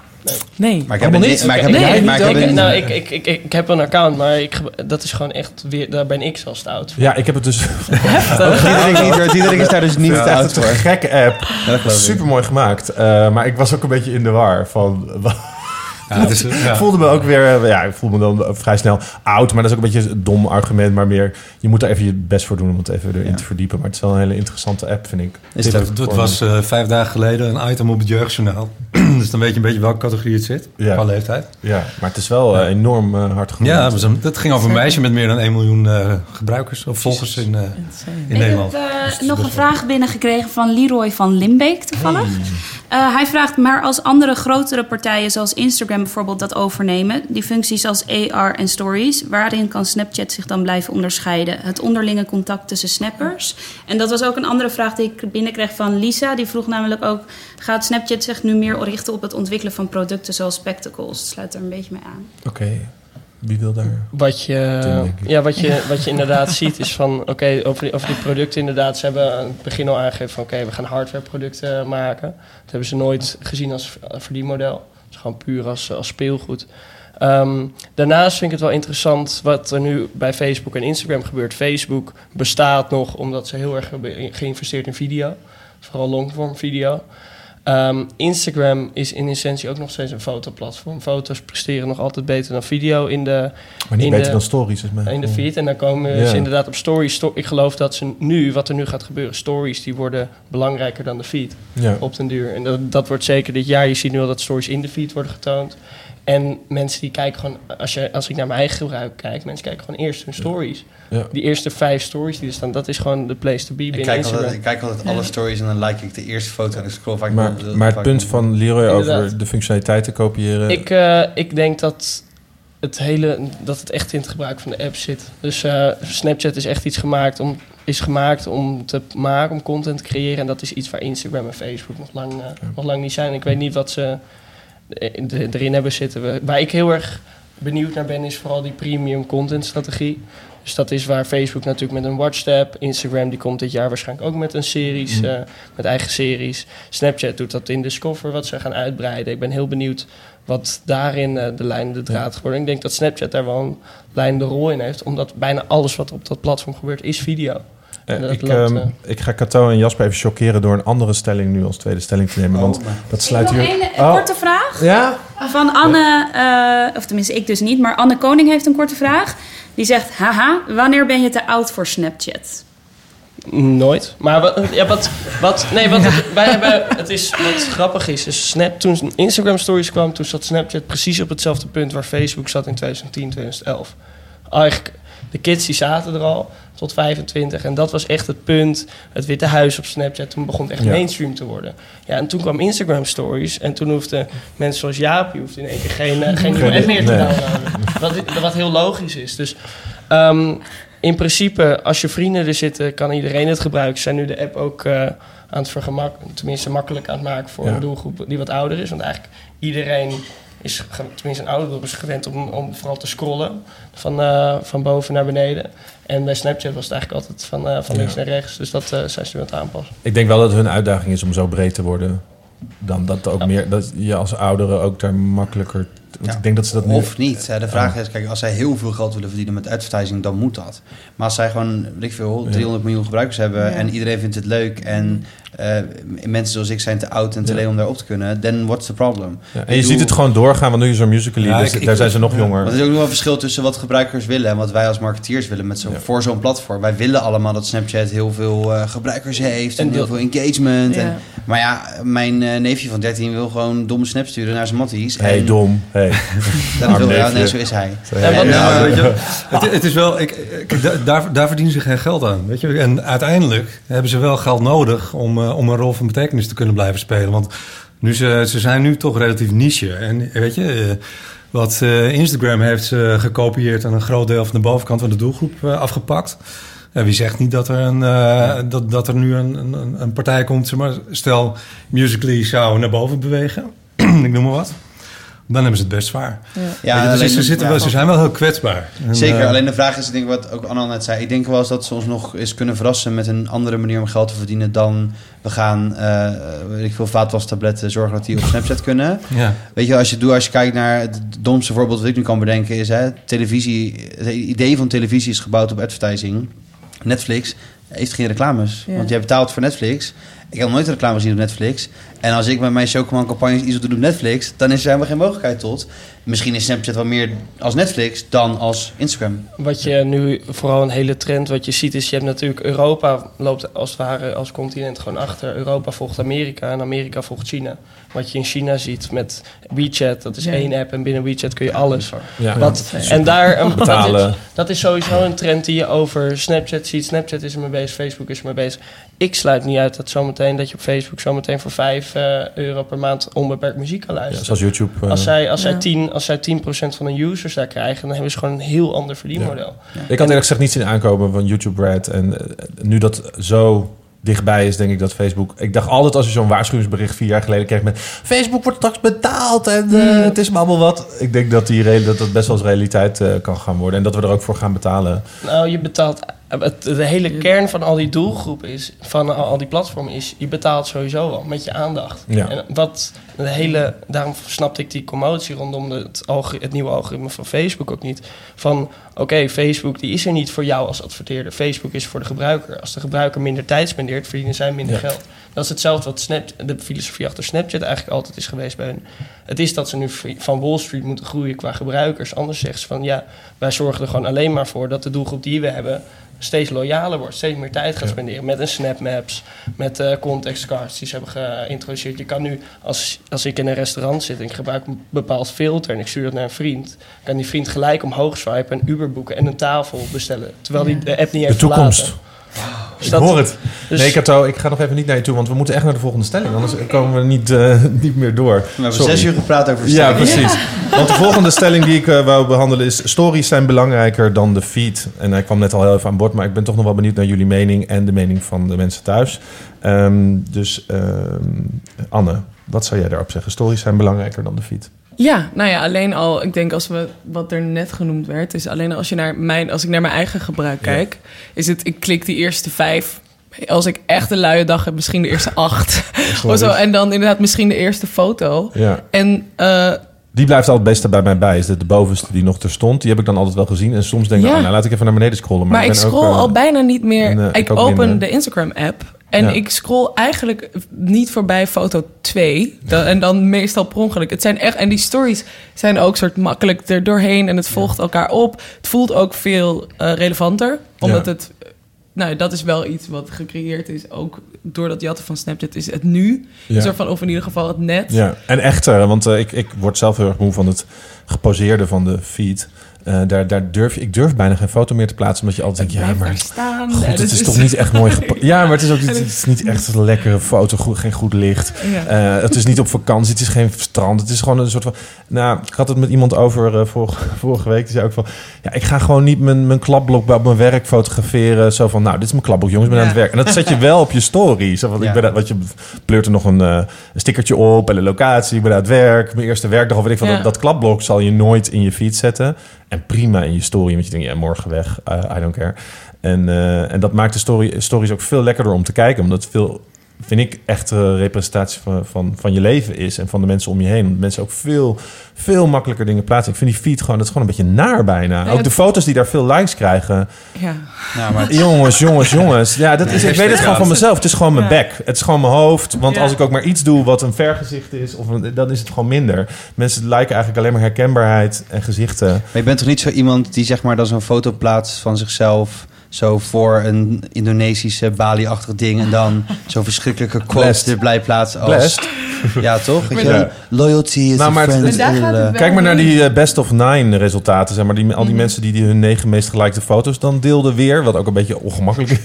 Nee. Maar ik heb niet? Maar ik heb, Nee, maar niet ik heb ook. een- nou, ik, ik, ik, ik heb een account, maar ik, dat is gewoon echt weer, daar ben ik zo stout voor. Ja, ik heb het dus... [LAUGHS] Diederik is daar dus niet Het te oud een voor. gekke app. Super mooi gemaakt. Eh, maar ik was ook een beetje in de war van... Ja, het is, Ik ja. voelde me ook weer, eh, ja, ik voelde me dan vrij snel oud, maar dat is ook een beetje een dom argument, maar meer, je moet er even je best voor doen om het even erin Ja. te verdiepen. Maar het is wel een hele interessante app, vind ik. Is Dit het was eh, vijf dagen geleden een item op het jeugdjournaal. [CLEARS THROAT] dus dan weet je een beetje welke categorie het zit. Ja. Qua leeftijd. ja, maar het is wel eh, enorm hard genoeg. Ja, dat dat ging over een meisje met meer dan 1 miljoen eh, gebruikers of volgers in, eh, in Ik Nederland. heb eh, Dus nog een vraag binnengekregen van Leroy van Limbeek toevallig. Eh, hij vraagt, maar als andere grotere partijen zoals Instagram bijvoorbeeld dat overnemen, die functies als AR en stories, waarin kan Snapchat zich dan blijven onderscheiden? Het onderlinge contact tussen snappers. En dat was ook een andere vraag die ik binnenkreeg van Lisa. Die vroeg namelijk ook, gaat Snapchat zich nu meer richten op het ontwikkelen van producten zoals spectacles? Dat sluit er een beetje mee aan. Oké, wie wil daar? Wat je, ja, wat je, wat je inderdaad ziet is van, oké, over, die, over die producten inderdaad. Ze hebben aan het begin al aangegeven van, oké, we gaan hardwareproducten maken. Dat hebben ze nooit gezien als verdienmodel. Is gewoon puur als, als speelgoed. Ehm, daarnaast vind ik het wel interessant wat er nu bij Facebook en Instagram gebeurt. Facebook bestaat nog omdat ze heel erg hebben geïnvesteerd in video. Vooral longform video. Ehm, Instagram is in essentie ook nog steeds een fotoplatform. Foto's presteren nog altijd beter dan video in de, Maar niet In beter de- dan stories, is mijn in de feed. En dan komen ze inderdaad op stories. Sto- ik geloof dat ze nu, wat er nu gaat gebeuren, stories die worden belangrijker dan de feed op den duur. En dat, dat wordt zeker dit jaar. Je ziet nu al dat stories in de feed worden getoond. En mensen die kijken gewoon, als, je, als ik naar mijn eigen gebruik kijk, mensen kijken gewoon eerst hun stories. Ja. Die eerste vijf stories die er staan, dat is gewoon de place to be Ik binnen kijk, Instagram. altijd, ik kijk altijd alle stories en dan like ik de eerste foto en ik scroll vaak Maar, maar het vaak punt op- van Leroy over Inderdaad. de functionaliteiten kopiëren... Ik, eh, ik denk dat het hele dat het echt in het gebruik van de app zit. Dus eh, Snapchat is echt iets gemaakt om is gemaakt om te maken, om content te creëren. En dat is iets waar Instagram en Facebook nog lang, eh, nog lang niet zijn. Ik weet niet wat ze erin hebben zitten. We- Waar ik heel erg benieuwd naar ben, is vooral die premium content strategie. Dus dat is waar Facebook natuurlijk met een WatchTab. Instagram die komt dit jaar waarschijnlijk ook met een series, Mm. eh, met eigen series. Snapchat doet dat in Discover, wat ze gaan uitbreiden. Ik ben heel benieuwd wat daarin eh, de lijn de draad geworden. Ik denk dat Snapchat daar wel een leidende rol in heeft. Omdat bijna alles wat op dat platform gebeurt is video. Ik, ehm, eh. ik ga Cato en Jasper even chockeren door een andere stelling nu als tweede stelling te nemen. Want Oh, maar- dat sluit hier... een Oh. korte vraag. Ja? Van Anne, eh, of tenminste ik dus niet, maar Anne Koning heeft een korte vraag. Die zegt, haha, wanneer ben je te oud voor Snapchat? Nooit. Maar wat, ja, wat, wat, nee, wat wij hebben, het is, wat grappig is, is Snap, toen Instagram Stories kwam, toen zat Snapchat precies op hetzelfde punt waar Facebook zat in 2010, 2011. Eigenlijk, de kids die zaten er al. Tot 25. En dat was echt het punt. Het Witte Huis op Snapchat. Toen begon het echt Ja. mainstream te worden. Ja, en toen kwam Instagram Stories. En toen hoefden mensen zoals Jaap... die hoefden in één keer geen, eh, geen nieuwe app meer te Nee. downloaden. Wat, wat heel logisch is. Dus ehm, in principe, als je vrienden er zitten... kan iedereen het gebruiken. Ze zijn nu de app ook eh, aan het vergemak... tenminste makkelijk aan het maken voor Ja. een doelgroep die wat ouder is. Want eigenlijk iedereen is, tenminste een ouderdom is gewend om, om vooral te scrollen van, eh, van boven naar beneden. En bij Snapchat was het eigenlijk altijd van, eh, van links Ja. naar rechts. Dus dat eh, zijn ze nu aan het aanpassen. Ik denk wel dat hun uitdaging is om zo breed te worden. Dan dat ook meer, dat je als ouderen ook daar makkelijker. Want Ja. ik denk dat ze dat nu. Of niet. De vraag is, kijk, als zij heel veel geld willen verdienen met advertising, dan moet dat. Maar als zij gewoon, weet ik veel, 300 miljoen gebruikers hebben Ja. en iedereen vindt het leuk en eh, mensen zoals ik zijn te oud en te Ja. leeg om daar op te kunnen, then what's the problem? Ja, en Ik je ziet het gewoon doorgaan, want nu is er Musical.ly, Ja, dus ik- ik- daar zijn ze nog ja. jonger. Want er is ook nog wel een verschil tussen wat gebruikers willen en wat wij als marketeers willen met zo, Ja. voor zo'n platform. Wij willen allemaal dat Snapchat heel veel eh, gebruikers heeft en, En heel dat- veel engagement. Ja. En, maar ja, mijn eh, neefje van 13 wil gewoon domme snap sturen naar zijn matties. hey, en, dom. Hey. [LAUGHS] Dat wil, nee, zo is hij. Je, het, het is wel, ik, ik- da- daar, daar verdienen ze geen geld aan. Weet je? En uiteindelijk hebben ze wel geld nodig om, eh, om een rol van betekenis te kunnen blijven spelen. Want nu ze, ze zijn nu toch relatief niche. En weet je, eh, wat eh, Instagram heeft ze gekopieerd en een groot deel van de bovenkant van de doelgroep afgepakt. En wie zegt niet dat er, een, dat, dat er nu een, een, een partij komt, zeg maar, stel Musical.ly zou naar boven bewegen, [CLEARS THROAT] ik noem maar wat. Dan hebben ze het best zwaar. ja, je, dus alleen- ze, zitten ja. wel, ze zijn wel heel kwetsbaar. En, Zeker, eh, alleen de vraag is, ik denk wat ook Anna net zei. Ik denk wel eens dat ze ons nog eens kunnen verrassen met een andere manier om geld te verdienen dan we gaan, eh weet ik veel, vaatwastabletten zorgen dat die op Snapchat kunnen. [LAUGHS] ja. Weet je, als je, doet, als je kijkt naar het domste voorbeeld wat ik nu kan bedenken is, hè, televisie, het idee van televisie is gebouwd op advertising. Netflix heeft geen reclames, Ja. want jij betaalt voor Netflix. Ik heb nooit reclame gezien op Netflix. En als ik met mijn Chocomon campagnes iets doen op Netflix, dan is er helemaal geen mogelijkheid tot misschien is Snapchat wel meer als Netflix dan als Instagram. Wat je nu vooral een hele trend wat je ziet is je hebt natuurlijk Europa loopt als het ware als continent gewoon achter. Europa volgt Amerika en Amerika volgt China. Wat je in China ziet met WeChat, dat is één app en binnen WeChat kun je alles. Wat. En daar dat, is, dat is sowieso een trend die je over Snapchat ziet. Snapchat is ermee bezig, Facebook is ermee bezig. Ik sluit niet uit dat zometeen dat je op Facebook zometeen voor 5 eh, euro per maand onbeperkt muziek kan luisteren. zoals YouTube. Als eh. zij, als zij 10 als zij 10% van de users daar krijgen, dan hebben ze gewoon een heel ander verdienmodel. Ik had eerlijk gezegd niet zien aankomen van YouTube Red. En eh, nu dat zo dichtbij is, denk ik dat Facebook. Ik dacht altijd als je zo'n waarschuwingsbericht vier jaar geleden kreeg met Facebook wordt straks betaald en eh, hmm. het is me allemaal wat. Ik denk dat die dat, dat best wel als realiteit eh, kan gaan worden en dat we er ook voor gaan betalen. Nou, je betaalt het, de hele kern van al die doelgroepen is, van al, al die platformen is, je betaalt sowieso al met je aandacht. Ja. En wat de hele, daarom snapte ik die commotie rondom het, het nieuwe algoritme van Facebook ook niet. Van oké, Facebook die is er niet voor jou als adverteerder. Facebook is voor de gebruiker. Als de gebruiker minder tijd spendeert, verdienen zij minder Ja. geld. Dat is hetzelfde wat Snap, de filosofie achter Snapchat eigenlijk altijd is geweest bij hun. Het is dat ze nu van Wall Street moeten groeien qua gebruikers. Anders zeggen ze van ja, wij zorgen er gewoon alleen maar voor dat de doelgroep die we hebben steeds loyaler wordt, steeds meer tijd gaat Ja. spenderen met een Snapmaps, met eh context cards die ze hebben geïntroduceerd. Je kan nu, als, als ik in een restaurant zit en ik gebruik een bepaald filter en ik stuur dat naar een vriend, kan die vriend gelijk omhoog swipen, een Uber boeken en een tafel bestellen, terwijl die de app niet De heeft toekomst. verlaten. Dus ik dat- hoor het. dus- nee, Kato, ik ga nog even niet naar je toe, want we moeten echt naar de volgende stelling. Anders komen we niet, eh, [LAUGHS] niet meer door. We hebben Sorry. zes uur gepraat over Ja, stellingen. precies. Want de volgende stelling die ik eh, wou behandelen is... stories zijn belangrijker dan de feed. En hij kwam net al heel even aan bod... maar ik ben toch nog wel benieuwd naar jullie mening... en de mening van de mensen thuis. Ehm, dus ehm, Anne, wat zou jij daarop zeggen? Stories zijn belangrijker dan de feed. Ja, nou ja, alleen al, ik denk als we wat er net genoemd werd, is alleen als je naar mijn, als ik naar mijn eigen gebruik Ja. kijk, is het, ik klik die eerste vijf. Als ik echt een luie dag heb, misschien de eerste acht. [LAUGHS] of zo, en dan inderdaad misschien de eerste foto. Ja. En eh, Die blijft altijd het beste bij mij bij. Is de, de bovenste die nog er stond. Die heb ik dan altijd wel gezien. En soms denk ik, Ja. oh, nou laat ik even naar beneden scrollen. Maar, ik ben scroll eh, al bijna niet meer. en, eh, ik, open minder. de Instagram-app. En Ja. ik scroll eigenlijk niet voorbij foto 2. Dan- en dan meestal per ongeluk. Het zijn echt, en die stories zijn ook soort makkelijk er doorheen. En het volgt elkaar op. Het voelt ook veel eh, relevanter. Omdat Ja. het... Nou, dat is wel iets wat gecreëerd is. Ook door dat jatten van Snapchat is het nu. Ja. Een soort van, of in ieder geval het net. Ja, en echter, want eh, ik, ik word zelf heel erg moe van het geposeerde van de feed. Eh, daar, daar durf je, ik durf bijna geen foto meer te plaatsen, omdat je altijd denkt, ja, maar staan. God, het is toch niet echt mooi gepo- [LAUGHS] Ja, maar het is ook niet, het is niet echt een lekkere foto, goed, geen goed licht. Ja. Eh, het is niet op vakantie, het is geen strand. Het is gewoon een soort van... Nou, ik had het met iemand over eh, vorige, [LAUGHS] vorige week. Die zei ook van... Ja, ik ga gewoon niet mijn, mijn klapblok bij op mijn werk fotograferen. Zo van, nou, dit is mijn klapblok, jongens, ik ben Ja. aan het werk. En dat zet je [LAUGHS] wel op je story. Zo van, Ja. ik ben, wat je pleurt er nog een, eh, een stickertje op en een locatie. Ik ben aan het werk, mijn eerste werkdag of weet ik van. Ja. Dat, dat klapblok zal je nooit in je feed zetten. En prima in je story, want je denkt, ja, morgen weg. eh, I don't care. En, eh, en dat maakt de story, stories ook veel lekkerder om te kijken. Omdat het veel vind ik echt een representatie van, van, van je leven is en van de mensen om je heen. Omdat mensen ook veel, veel makkelijker dingen plaatsen. Ik vind die feed gewoon, dat is gewoon een beetje naar bijna. Ja, ook het- de foto's die daar veel likes krijgen. Ja. Nou, maar Jongens, jongens, jongens. Ja, dat is, ik weet het gewoon van mezelf. Het is gewoon mijn Ja. bek. Het is gewoon mijn hoofd. Want Ja. als ik ook maar iets doe wat een vergezicht is, of een- dan is het gewoon minder. Mensen liken eigenlijk alleen maar herkenbaarheid en gezichten. Maar je bent toch niet zo iemand die zeg maar dan zo'n foto plaatst van zichzelf... zo voor een Indonesische Bali-achtig ding... en dan [LAUGHS] zo'n verschrikkelijke quote erbij plaatst als... Blessed. [LAUGHS] Ja, toch? Ja. Loyalty is Nou, maar het- het eh. Kijk maar naar die eh, best of nine resultaten. Zeg maar, die, al die mensen die, die hun negen meest gelikte foto's dan deelden weer. Wat ook een beetje ongemakkelijk is.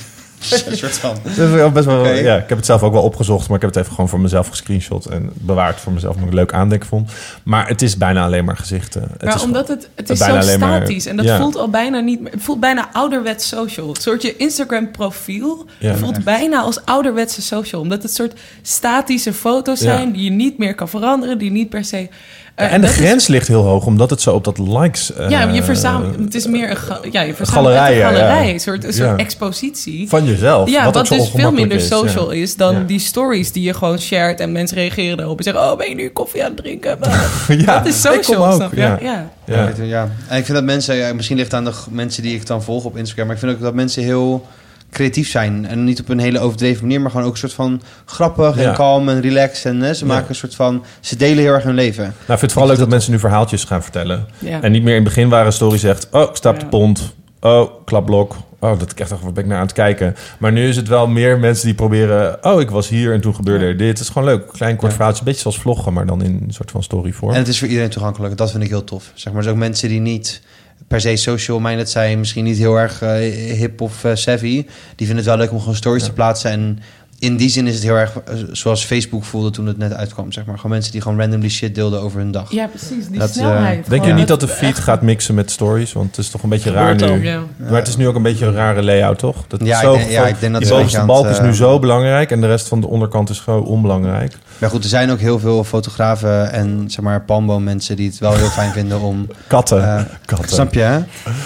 [LAUGHS] een soort van... Dat best wel, ja, ik heb het zelf ook wel opgezocht, maar ik heb het even gewoon voor mezelf gescreenshot en bewaard voor mezelf, omdat ik het leuk aandenken vond. Maar het is bijna alleen maar gezichten. Het Maar is omdat het, het is bijna zo maar- statisch. En dat ja. voelt al bijna niet meer... Het voelt bijna ouderwets social. Het soort je Instagram profiel Ja. voelt bijna als ouderwetse social. Omdat het soort statische foto's Ja. zijn... die je niet meer kan veranderen. Die niet per se... eh, en de is- grens ligt heel hoog, omdat het zo op dat likes. eh, ja, je verzamelt... Het is meer een, ga- ja, je verzamelt galerij, een ja, galerij. ja. Een soort, een soort Ja. expositie. van jezelf. Ja, wat, dus veel minder is, social ja. is dan Ja. die stories die je gewoon shared en mensen reageren erop en zeggen: Oh, ben je nu koffie aan het drinken? [LAUGHS] Ja, dat is ik kom social, ook, snap je? ja. Ja. Ja. En ik vind dat mensen, ja, misschien ligt het aan de mensen die ik dan volg op Instagram, maar ik vind ook dat mensen heel creatief zijn. En niet op een hele overdreven manier, maar gewoon ook een soort van grappig Ja. en kalm en relaxed. En hè, ze Ja. maken een soort van, ze delen heel erg hun leven. Nou, ik vind het vooral leuk dat mensen nu verhaaltjes gaan vertellen. Ja. En niet meer in het begin waren story zegt, oh, ik sta op de Ja. pont. Oh, klapblok. Oh, dat ik echt dacht, wat ben ik naar aan het kijken. Maar nu is het wel meer mensen die proberen... Oh, ik was hier en toen gebeurde Ja. er dit. Het is gewoon leuk. Klein kort Ja. verhaaltje. Een beetje zoals vloggen, maar dan in een soort van storyvorm. En het is voor iedereen toegankelijk. Dat vind ik heel tof. Zeg maar, dus ook mensen die niet per se social minded zijn, misschien niet heel erg eh, hip of eh, savvy, die vinden het wel leuk om gewoon stories te plaatsen. En in die zin is het heel erg eh, zoals Facebook voelde toen het net uitkwam. Zeg maar. Gewoon mensen die gewoon randomly shit deelden over hun dag. Ja, precies. Die Dat, eh, snelheid. Denk je niet dat de feed echt- gaat mixen met stories? Want het is toch een beetje raar nu. Ja. Maar het is nu ook een beetje een rare layout, toch? Dat is Ja, zo ik denk- ja, ik denk dat die bovenste aan balk het, is nu eh, zo belangrijk en de rest van de onderkant is gewoon onbelangrijk. Maar goed, er zijn ook heel veel fotografen en zeg maar palmboom-mensen die het wel heel fijn vinden om... [LAUGHS] Katten. Katten. Snap je, hè?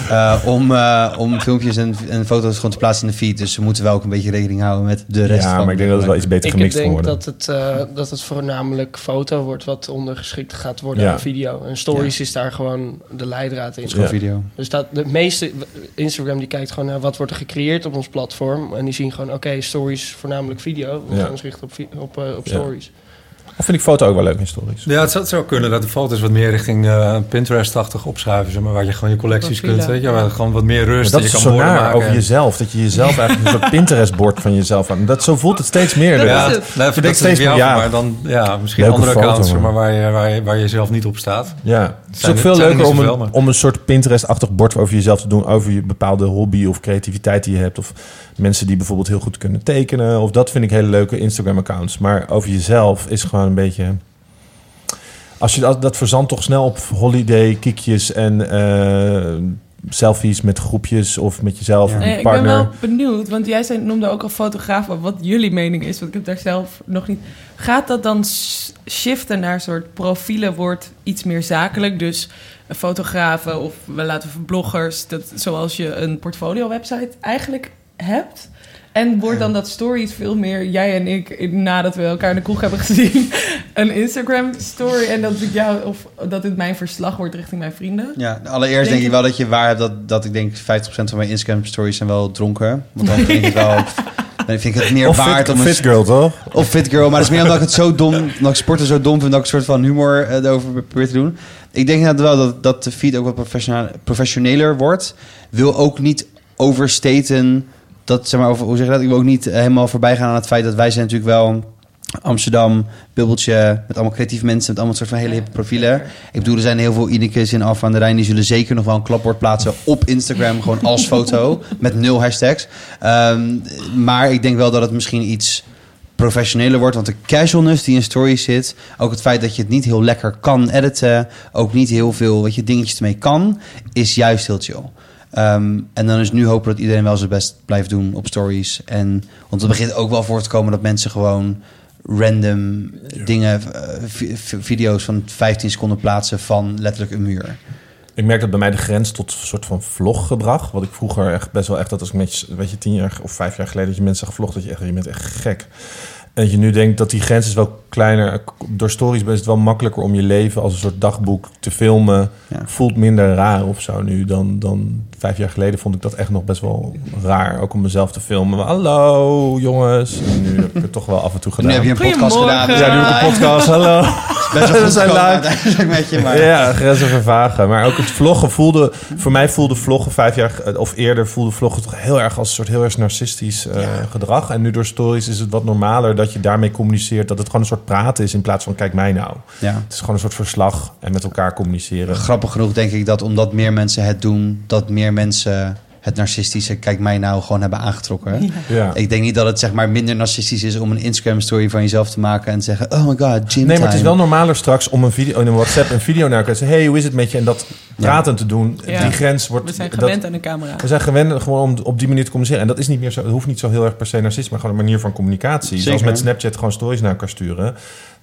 Eh, om, eh, om filmpjes en, en foto's gewoon te plaatsen in de feed. Dus ze moeten wel ook een beetje rekening houden met de rest ja. Maar ik denk dat het wel iets beter Ik gemixt kan denk worden. dat het, eh, dat het voornamelijk foto wordt wat ondergeschikt gaat worden Ja. aan video. En stories is daar gewoon de leidraad in. is gewoon Ja. video. Dus dat de meeste Instagram die kijkt gewoon naar wat wordt er gecreëerd op ons platform. En die zien gewoon, oké, stories voornamelijk video. We Ja. gaan ons richten op, op, eh, op Ja. stories. Of vind ik foto ook wel leuk in stories. Ja, het zou, het zou kunnen dat de foto's wat meer richting eh, Pinterest-achtig opschuiven. Zeg maar, waar je gewoon je collecties Profielen. kunt. Weet je, waar gewoon wat meer rust. Maar dat is je zo kan over jezelf. Dat je jezelf [LAUGHS] eigenlijk een soort Pinterest-bord van jezelf aan. Dat, zo voelt het steeds meer. Dat Ja, is nou, dat Ik denk is steeds meer, ja. maar dan ja, misschien Leuke andere foto, accounts maar, waar, je, waar, je, waar je zelf niet op staat. Ja, het is ook veel er leuker om een, om een soort Pinterest-achtig bord over jezelf te doen. Over je bepaalde hobby of creativiteit die je hebt. Of mensen die bijvoorbeeld heel goed kunnen tekenen. Of dat vind ik hele leuke Instagram-accounts. Maar over jezelf is gewoon een beetje... Als je dat, dat verzandt toch snel op holiday, kiekjes en eh, selfies met groepjes of met jezelf Ja. of Nee, je ik ben partner. wel benieuwd, want jij zei, noemde ook al fotograaf, wat jullie mening is, want ik heb daar zelf nog niet. Gaat dat dan shiften naar soort profielen, wordt iets meer zakelijk? Dus fotografen of we laten we bloggers, dat, zoals je een portfolio-website eigenlijk hebt. En wordt dan dat stories veel meer, jij en ik, nadat we elkaar in de kroeg hebben gezien, [LAUGHS] een Instagram-story en dat ik jou, of dat het mijn verslag wordt richting mijn vrienden? Ja, allereerst Denk denk, je- ik wel dat je waar hebt dat, dat ik denk 50% van mijn Instagram stories zijn wel dronken. Want dan vind ik het wel... [LAUGHS] Dan vind ik het meer Of waard fit, om een... fit girl, toch? Of fit girl, maar dat is meer omdat ik het zo dom... omdat ik sporten zo dom vind dat ik een soort van humor eh, erover probeer te doen. Ik denk inderdaad wel dat, dat de feed ook wat professioneler wordt. Wil ook niet overstaten... Dat, zeg maar, over, hoe zeg je dat? Ik wil ook niet eh, helemaal voorbij gaan aan het feit dat wij zijn natuurlijk wel Amsterdam, bubbeltje, met allemaal creatieve mensen, met allemaal soort van hele hippe profielen. Ik bedoel, er zijn heel veel Inekes in Alphen aan de Rijn, die zullen zeker nog wel een klapwoord plaatsen op Instagram, [LAUGHS] gewoon als foto, met nul hashtags. Ehm, maar ik denk wel dat het misschien iets professioneler wordt, want de casualness die in stories zit, ook het feit dat je het niet heel lekker kan editen, ook niet heel veel wat je dingetjes ermee kan, is juist heel chill. Ehm, en dan is nu hopen dat iedereen wel zijn best blijft doen op stories. En, want het begint ook wel voor te komen dat mensen gewoon random dingen, eh, vi- vi- video's van 15 seconden plaatsen van letterlijk een muur. Ik merk dat bij mij de grens tot een soort van vloggedrag. Wat ik vroeger echt best wel echt dat als ik met je, weet je, tien jaar of vijf jaar geleden dat je mensen gevlogd, dat je echt, je bent echt gek. En dat je nu denkt dat die grens is wel kleiner. Door stories is het wel makkelijker om je leven als een soort dagboek te filmen. Ja. Voelt minder raar of zo nu dan, dan vijf jaar geleden vond ik dat echt nog best wel raar. Ook om mezelf te filmen. Maar, Hallo jongens. En nu heb ik het toch wel af en toe En nu gedaan. heb je een podcast gedaan. dus ja, nu heb ik een podcast. [LAUGHS] Hallo. best wel We zijn live. met je, maar... Ja, grenzen vervagen. Maar ook het vloggen voelde... Voor mij voelde vloggen vijf jaar of eerder... voelde vloggen toch heel erg als een soort heel erg narcistisch eh, gedrag. En nu door stories is het wat normaler dat je daarmee communiceert. Dat het gewoon een soort praten is in plaats van kijk mij nou. Ja. Het is gewoon een soort verslag en met elkaar communiceren. Grappig genoeg denk ik dat omdat meer mensen het doen, dat meer mensen het narcistische kijk mij nou gewoon hebben aangetrokken. Ja. Ik denk niet dat het zeg maar minder narcistisch is om een Instagram story van jezelf te maken en te zeggen oh my god gym Nee, maar het is wel normaler straks om een video in een WhatsApp een video naar elkaar te zeggen. Hey, hoe is het met je? En dat praten te doen. Ja. Die grens wordt. We zijn dat- gewend aan de camera. We zijn gewend gewoon om op die manier te communiceren. En dat is niet meer zo. Het hoeft niet zo heel erg per se narcistisch, maar gewoon een manier van communicatie. Zoals met Snapchat gewoon stories naar elkaar sturen.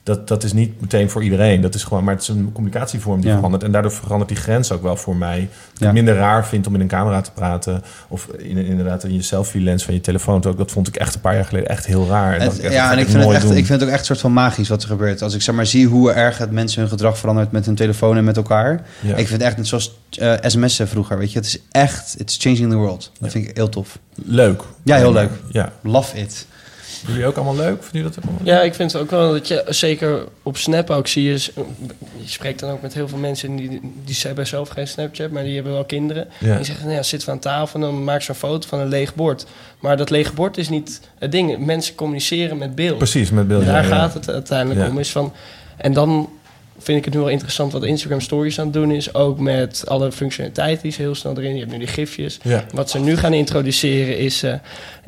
Dat, dat is niet meteen voor iedereen. Dat is gewoon, maar het is een communicatievorm die Ja. verandert. En daardoor verandert die grens ook wel voor mij. Dat ik Ja. minder raar vind om in een camera te praten. Of in, inderdaad in je selfie lens van je telefoon. Ook, dat vond ik echt een paar jaar geleden echt heel raar. En Het- echt, ja, dat en ik vind, het echt, doen. ik vind het ook echt een soort van magisch wat er gebeurt. Als ik zeg maar zie hoe erg het mensen hun gedrag verandert met hun telefoon en met elkaar. Ja. Ik vind het echt net zoals eh, sms'en vroeger, weet je. Het is echt, it's changing the world. Dat vind ik heel tof. Leuk. Ja, heel leuk. Ja. Love it. Jullie ook allemaal leuk? Vinden jullie dat ook allemaal leuk? Ja, ik vind het ook wel dat je zeker op Snap ook zie je... Je spreekt dan ook met heel veel mensen die, die hebben zelf geen Snapchat, maar die hebben wel kinderen. Ja. Die zeggen, nou ja, zitten we aan tafel en dan maak ze een foto van een leeg bord. Maar dat lege bord is niet het ding. Mensen communiceren met beeld. Precies, met beelden. Daar ja. gaat het uiteindelijk om. Is van, en dan vind ik het nu wel interessant wat Instagram Stories aan het doen is. Ook met alle functionaliteit die ze heel snel erin. Je hebt nu die gifjes. Ja. Wat ze nu gaan introduceren is, eh,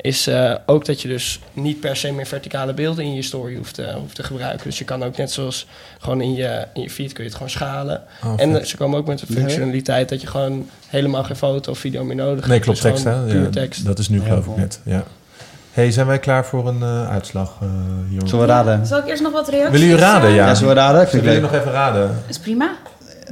is eh, ook dat je dus niet per se meer verticale beelden in je story hoeft, te- hoeft te gebruiken. Dus je kan ook net zoals gewoon in je, in je feed kun je het gewoon schalen. Oh, en eh, ze komen ook met de functionaliteit dat je gewoon helemaal geen foto of video meer nodig hebt. Nee, klopt, Dus tekst hè? Puur Ja, tekst. Dat is nu geloof ik net, ja. Hey, zijn wij klaar voor een eh, uitslag, eh jongens? Zullen we raden? Zal ik eerst nog wat reacties? Willen jullie raden, ja? Ja, zullen we raden? Ik vind het jullie nog even raden? Is prima.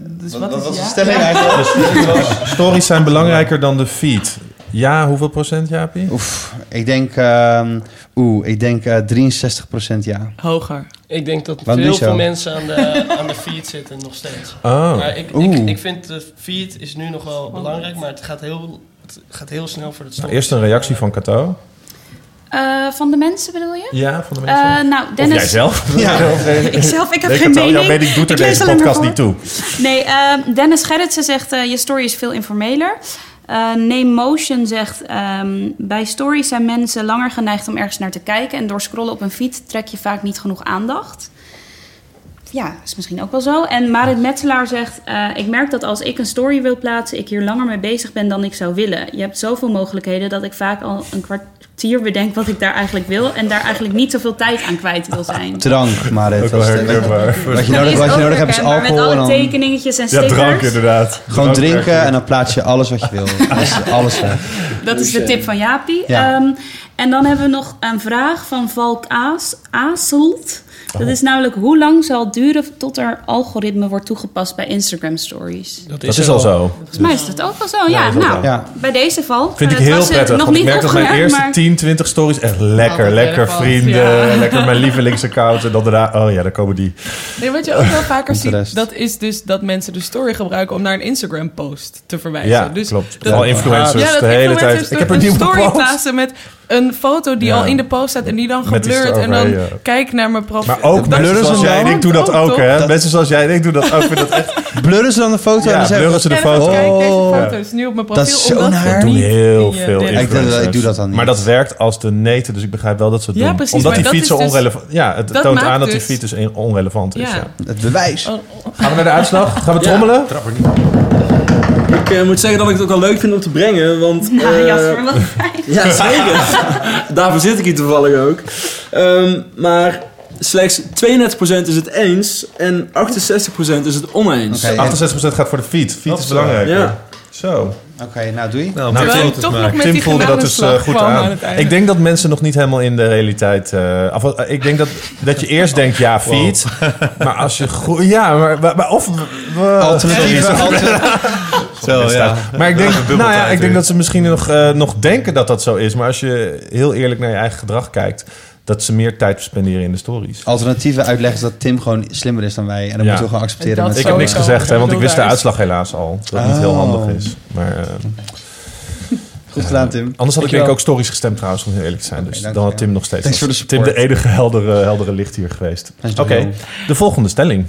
Dus Wat, wat wat is was de eigenlijk? Stories zijn belangrijker dan de feed. Ja, hoeveel procent, Jaapie? Oef, ik denk, ehm, oeh, ik denk eh 63% ja. Hoger. Ik denk dat Waarom veel, veel mensen aan de, aan de feed zitten nog steeds. Oh, Maar ik, ik vind de feed is nu nog wel belangrijk, maar het gaat heel, het gaat heel snel voor het nou, stoppen. eerst een reactie van Cato. Eh, van de mensen bedoel je? Ja, van de Eh, mensen? nou, of Dennis. jij zelf? [LAUGHS] Ja. [LAUGHS] Of, eh, Ik zelf, ik heb nee, geen mening. Jouw mening doet er Ik deze podcast voor. niet toe. Nee, eh, Dennis Gerritsen zegt, eh, je story is veel informeler. Eh Name Motion zegt, ehm, bij stories zijn mensen langer geneigd om ergens naar te kijken. En door scrollen op een feed trek je vaak niet genoeg aandacht. Ja, is misschien ook wel zo. En Marit Metselaar zegt, eh, ik merk dat als ik een story wil plaatsen, ik hier langer mee bezig ben dan ik zou willen. Je hebt zoveel mogelijkheden dat ik vaak al een kwartier bedenk wat ik daar eigenlijk wil. En daar eigenlijk niet zoveel tijd aan kwijt wil zijn. Drank, maar Ook het wel was herkenbaar. Wat je nodig, wat je nodig hebt is alcohol Met en alle dan tekeningetjes en Ja, stickers. drank inderdaad. gewoon Drank drinken en dan plaats je alles wat je wil. [LAUGHS] Dat is alles weg. Dat is de tip van Jaapie. Ja. Ehm, en dan hebben we nog een vraag van Valk Aas, Aaselt. Dat Oh. is namelijk hoe lang zal het duren tot er algoritme wordt toegepast bij Instagram stories? Dat is al zo. Volgens mij is dat ook wel zo. Ja, nou. Ja. bij deze val. Vind ik Het heel eh, prettig. Nog Want ik niet merk dat mijn eerste maar 10, 20 stories echt lekker. Lekker vrienden. ja. [LAUGHS] Lekker mijn lievelingsaccount. En dan daarna, oh ja, daar komen die. Nee, wat je ook wel vaker ziet, dat is dus dat mensen de story gebruiken om naar een Instagram-post te verwijzen. Ja, dus klopt. dat- Vooral influencers ja, dat de hele tijd. Ik heb een story post. plaatsen met een foto die Ja. al in de post staat en die dan geblurred. En dan ja. kijk naar mijn Klopt. Maar ook mensen blurren zoals ze jij en dan? ik doen dat Ook, hè? Dat- Mensen zoals jij en ik doen dat ook. Ik vind dat echt... [LAUGHS] Blurren ze dan de foto? en dan zeggen blurren ze de En foto. deze Oh. foto is nu op mijn Dat profiel. is zo omdat naar. het Dat doen niet heel in je veel derde- Ik- influencers. ik doe dat dan niet. Maar dat werkt als de neten, dus ik begrijp wel dat ze het Ja, doen. precies, Omdat maar die dat feed zo is dus- onrelevant... Ja, het dat toont maakt aan dat die dus- feed dus in- onrelevant is. Ja. Ja. Het bewijs. Oh, Gaan we naar de uitslag? Gaan we trommelen? Ik eh, moet zeggen dat ik het ook wel leuk vind om te brengen, want... Ja, eh, Jasper, wat fijn. [LAUGHS] Ja, zeker. [LAUGHS] Daarvoor zit ik hier toevallig ook. Ehm, maar slechts 32% is het eens en 68% is het oneens. Oké. 68% gaat voor de. Feed Dat is belangrijk. Ja. Zo. Oké, nou doe je. Nou, Nou, Tim, toch nog met Tim die voelde dat dus eh, genadeslag goed kwam aan aan. het einde. Ik denk dat mensen nog niet helemaal in de realiteit... eh, of, eh, ik denk dat, dat je eerst denkt, ja, feed. Maar als je goed... Ja, maar, maar- maar of... Sorry, Zo, ja. Maar ik denk, nou ja, ik denk dat ze misschien nog, eh, nog denken dat dat zo is. Maar als je heel eerlijk naar je eigen gedrag kijkt... dat ze meer tijd spenderen in de stories. Alternatieve uitleg is dat Tim gewoon slimmer is dan wij. En dat Ja. moeten we gewoon accepteren. Dat met Ik heb niks gezegd, hè, want ik wist de uitslag helaas al. Dat niet heel Oh. handig is. Maar eh, [LAUGHS] Goed gedaan, Tim. anders had ik denk ik ook stories gestemd trouwens, om heel eerlijk te zijn. Dus dan had Tim nog steeds... Thanks was voor de Tim de enige heldere, heldere licht hier geweest. Oké, de volgende stelling.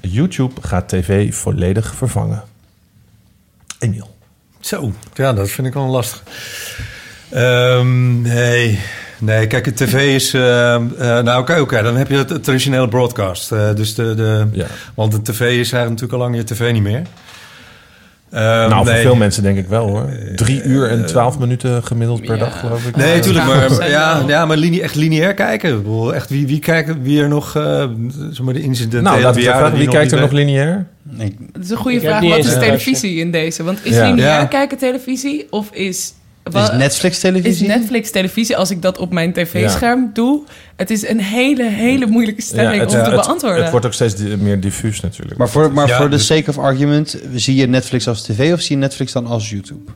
YouTube gaat tv volledig vervangen. Emiel. Zo, ja, dat vind ik wel lastig. Ehm, nee, nee, kijk, de tv is... ehm, eh, nou, oké, oké, dan heb je het, traditionele broadcast. Eh, dus de, de, Ja. Want de tv is eigenlijk natuurlijk al lang je tv niet meer. Ehm, nou, voor nee. veel mensen denk ik wel hoor. Drie uur en twaalf minuten gemiddeld per Ja. dag, geloof ik. Nee, Ja, tuurlijk, dat maar, ja, ja, maar linie, echt lineair kijken. Ik bedoel, echt wie, wie, kijkt, wie er nog... eh zeg maar de incidenten... Nou, laten we bejaarden vragen. Wie kijkt er nog lineair? Nee, Dat is een goede Ik vraag. Wat is televisie in deze? Want is Ja. lineair Ja. kijken televisie? Of is... is Netflix is televisie? Netflix televisie als ik dat op mijn tv-scherm doe? Het is een hele, hele moeilijke stelling het, om te het- beantwoorden. Het wordt ook steeds meer diffuus natuurlijk. Maar voor, maar Ja, voor de dus- sake of argument, zie je Netflix als tv of zie je Netflix dan als YouTube?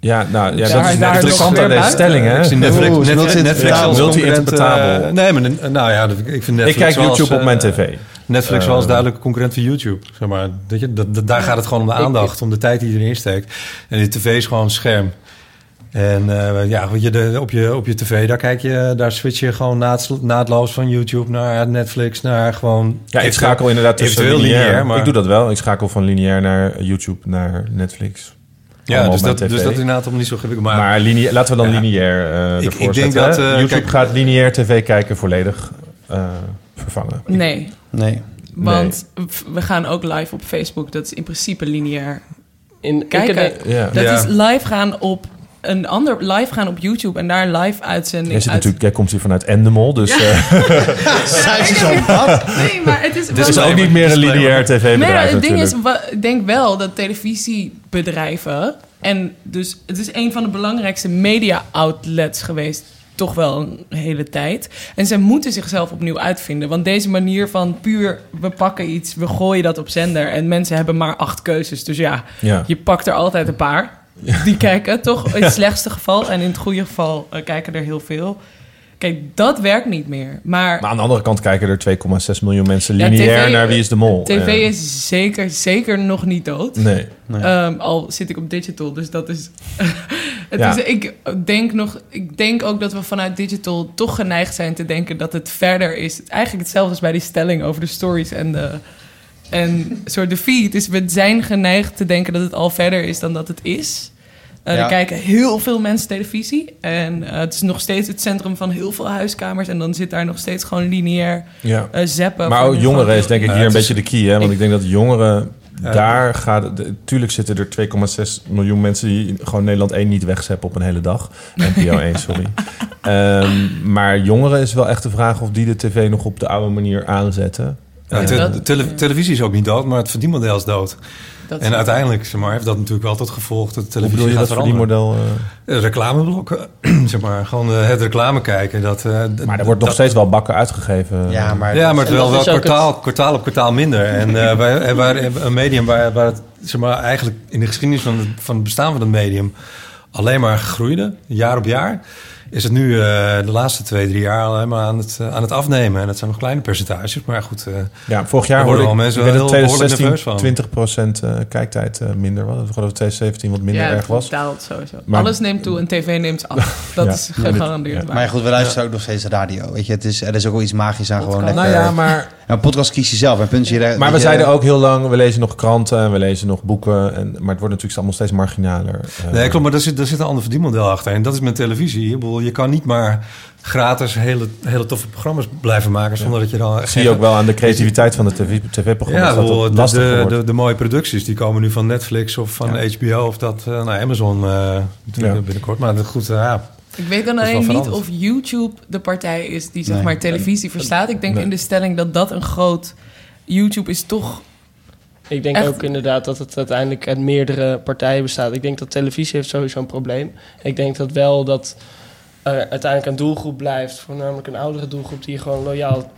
ja, nou, ja, Daar- dat is daar interessant aan deze stelling, hè? Ik Netflix, Oeh, is Netflix, multi-interpretabel. Netflix als concurrent, Multi-interpretabel. eh, nee, maar nou ja, ik vind Netflix Ik kijk als, YouTube op eh, mijn tv. Netflix Eh, wel als duidelijke concurrent van YouTube. Zeg maar. dat je, dat, dat- daar gaat het gewoon om de aandacht, om de tijd die je erin steekt. En die tv is gewoon een scherm. En eh, ja, weet je, de, op, je, op je tv, daar kijk je, daar switch je gewoon naad, naadloos van YouTube naar Netflix, naar gewoon... Ja, ik schakel inderdaad tussen lineair. lineair, maar- Ik doe dat wel. Ik schakel van lineair naar YouTube naar Netflix. Ja, Allemaal dus dat, dus dat is inderdaad om niet zo ingewikkeld. Maar, Maar lineair, laten we dan Ja. lineair eh Ik- ervoor ik denk zetten, dat, eh, YouTube kijk- gaat lineair tv kijken volledig eh, vervangen. Nee, Nee. want we gaan ook live op Facebook. Dat is in principe lineair. In, Kijken. ik- Ja. Dat Ja. is live gaan op een ander live gaan op YouTube en daar live uitzending Jij, zit uit- natuurlijk, jij komt hier vanuit Endemol, dus eh [LAUGHS] Nee, maar het is. [LAUGHS] het is ook niet meer een lineair tv-bedrijf maar het ding is, ik denk wel dat televisiebedrijven en dus het is een van de belangrijkste media outlets geweest. Toch wel een hele tijd. En ze moeten zichzelf opnieuw uitvinden. Want deze manier van puur, we pakken iets, we gooien dat op zender. En mensen hebben maar acht keuzes. Dus ja, Ja. je pakt er altijd een paar. Die kijken, toch? In het slechtste geval. En in het goede geval eh, kijken er heel veel. Kijk, dat werkt niet meer. Maar, Maar aan de andere kant kijken er 2,6 miljoen mensen Ja, lineair TV naar Wie is de Mol. tv is zeker, zeker nog niet dood. Nee. Ehm, al zit ik op digital, dus dat is. [LAUGHS] het Ja. is ik denk nog. Ik denk ook dat we vanuit digital toch geneigd zijn te denken dat het verder is. Eigenlijk hetzelfde als bij die stelling over de stories en de. En soort de feed. Dus we zijn geneigd te denken dat het al verder is dan dat het is. Eh, Ja. Er kijken heel veel mensen televisie. En eh, het is nog steeds het centrum van heel veel huiskamers. En dan zit daar nog steeds gewoon lineair Ja. eh zappen. Maar ook jongeren is denk ik hier een beetje de key. Hè? Want ik denk dat jongeren, Ja. daar gaat... het- Tuurlijk zitten er 2,6 miljoen mensen... die gewoon Nederland 1 niet wegzeppen op een hele dag. NPO 1, [LAUGHS] sorry. Ehm, maar jongeren is wel echt de vraag of die de tv nog op de oude manier aanzetten. Ja, te- dat- tele- televisie is ook niet dood, maar het verdienmodel is dood. Dat- En uiteindelijk zeg maar, heeft dat natuurlijk wel tot gevolg dat de hoe televisie bedoel je gaat dat voor die veranderen. model? eh? Eh, Reclameblokken, [CLEARS THROAT] zeg maar. Gewoon eh, het reclame kijken. Dat, eh, maar er wordt nog dat- steeds wel bakken uitgegeven. Ja, maar, Ja, maar het wel, wel kwartaal, kwartaal op kwartaal minder. En eh wij, waar, een medium waar, waar het zeg maar, eigenlijk in de geschiedenis van het, van het bestaan van het medium alleen maar groeide, jaar op jaar. Is het nu eh, de laatste twee, drie jaar al helemaal aan het, eh, aan het afnemen. En dat zijn nog kleine percentages, maar goed. eh, Ja, vorig jaar worden ik mensen wel heel behoorlijk 2016 nerveus van. 20% eh, kijktijd eh, minder was. Ik geloof dat 2017 wat minder ja, erg was. het daalt sowieso. Maar- Alles neemt toe en tv neemt af. [LAUGHS] Dat Ja. is gegarandeerd waar. Maar ja, goed, we luisteren ook nog steeds radio. Weet je, het is, er is ook wel iets magisch aan gewoon lekker... Nou ja, maar, Nou, podcast kies je zelf. En punt je, maar we zeiden ook heel lang, we lezen nog kranten en we lezen nog boeken. En, maar het wordt natuurlijk allemaal steeds marginaler. eh. Nee, klopt, maar daar zit, daar zit een ander verdienmodel achter. En dat is met televisie. Ik bedoel, je kan niet maar gratis hele, hele toffe programma's blijven maken... zonder dat je dan... Zie je ook wel aan de creativiteit van de TV tv-programma's. Ja, dat de, lastiger de, de, de mooie producties die komen nu van Netflix of van HBO of dat nou, Amazon eh, binnenkort. Maar goed, ja. Ik weet dan alleen niet of YouTube de partij is die zeg Nee. maar televisie verstaat. Ik denk Nee. in de stelling dat dat een groot... YouTube is toch... Ik denk Echt? ook inderdaad dat het uiteindelijk uit meerdere partijen bestaat. Ik denk dat televisie heeft sowieso een probleem. Ik denk dat wel dat uiteindelijk een doelgroep blijft, voornamelijk een oudere doelgroep, die gewoon loyaal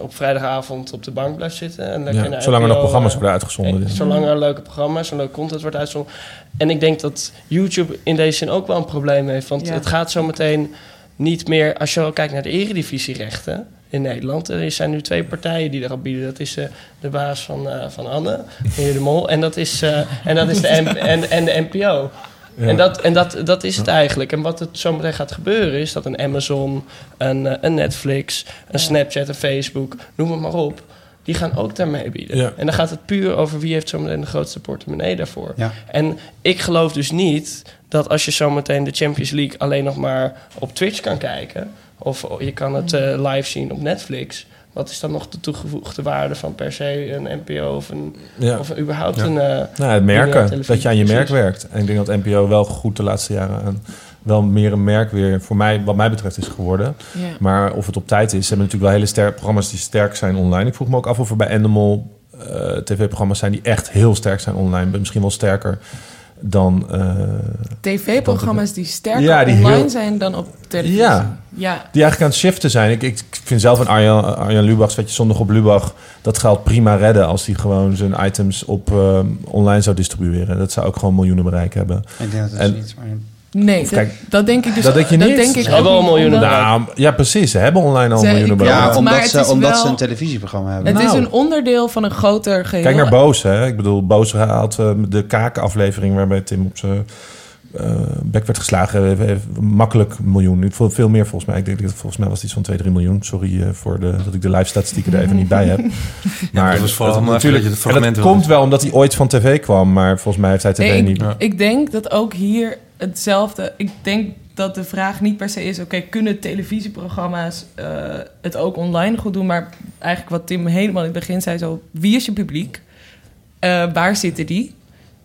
op vrijdagavond op de bank blijft zitten. En lekker Ja, zolang er nog programma's eh, worden uitgezonden. en Zolang er leuke programma's en leuke content wordt uitgezonden. En ik denk dat YouTube in deze zin ook wel een probleem heeft. Want Ja. het gaat zo meteen niet meer... Als je wel kijkt naar de eredivisierechten in Nederland... er zijn nu twee partijen die erop bieden. Dat is eh, de baas van, eh, van Anne, meneer De Mol... en dat is, eh, en dat is de, en, en de NPO. Ja. En, dat, en dat, dat is het eigenlijk. En wat er zometeen gaat gebeuren is dat een Amazon, een, eh, een Netflix, een Snapchat, een Facebook, noem het maar op, die gaan ook daarmee bieden. Ja. En dan gaat het puur over wie heeft zometeen de grootste portemonnee daarvoor. Ja. En ik geloof dus niet dat als je zometeen de Champions League alleen nog maar op Twitch kan kijken, of je kan het eh, live zien op Netflix. Wat is dan nog de toegevoegde waarde van per se een NPO of, een, Ja. of überhaupt Ja. een... eh, Nou, het lineaire merken. Dat je aan je merk werkt. En ik denk dat NPO wel goed de laatste jaren aan wel meer een merk weer, voor mij, wat mij betreft, is geworden. Ja. Maar of het op tijd is, ze hebben natuurlijk wel hele sterke programma's die sterk zijn online. Ik vroeg me ook af of er bij Animal eh, tv-programma's zijn die echt heel sterk zijn online. Misschien wel sterker dan. eh, TV-programma's die sterker Ja, die online heel- zijn dan op televisie. Ja. ja. die eigenlijk aan het shiften zijn. Ik, ik vind zelf een Arjan, Arjan Lubach, je, zondag op Lubach, dat geldt prima redden als hij gewoon zijn items op eh, online zou distribueren. Dat zou ook gewoon miljoenen bereik hebben. Ik denk dat het En- niet... Maar... Nee, Of dat, kijk, dat denk ik dus dat denk je dat niet? Denk ik Ze ook hebben al miljoenen Nou, ja, precies. Ze hebben online al miljoenen ik- bereikt. Ja, omdat, ze, omdat wel- ze een televisieprogramma hebben. Het is Nou. een onderdeel van een groter geheel. Kijk naar Boos, hè. Ik bedoel, Boos had eh, de kakenaflevering waarbij Tim op zijn eh, bek werd geslagen. Heeft- heeft makkelijk miljoen. Veel, veel meer volgens mij. Ik denk dat volgens mij was het iets van 2, 3 miljoen. Sorry eh, voor de, dat ik de live statistieken er even niet bij heb. [LAUGHS] Maar dat was vooral natuurlijk, dat je het en fragment dat komt wel omdat hij ooit van tv kwam. Maar volgens mij heeft hij tv Nee, niet. ik, ik denk dat ook hier hetzelfde... Ik denk dat de vraag niet per se is... oké, kunnen televisieprogramma's eh, het ook online goed doen? Maar eigenlijk wat Tim helemaal in het begin zei... Zo, wie is je publiek? Eh, waar zitten die?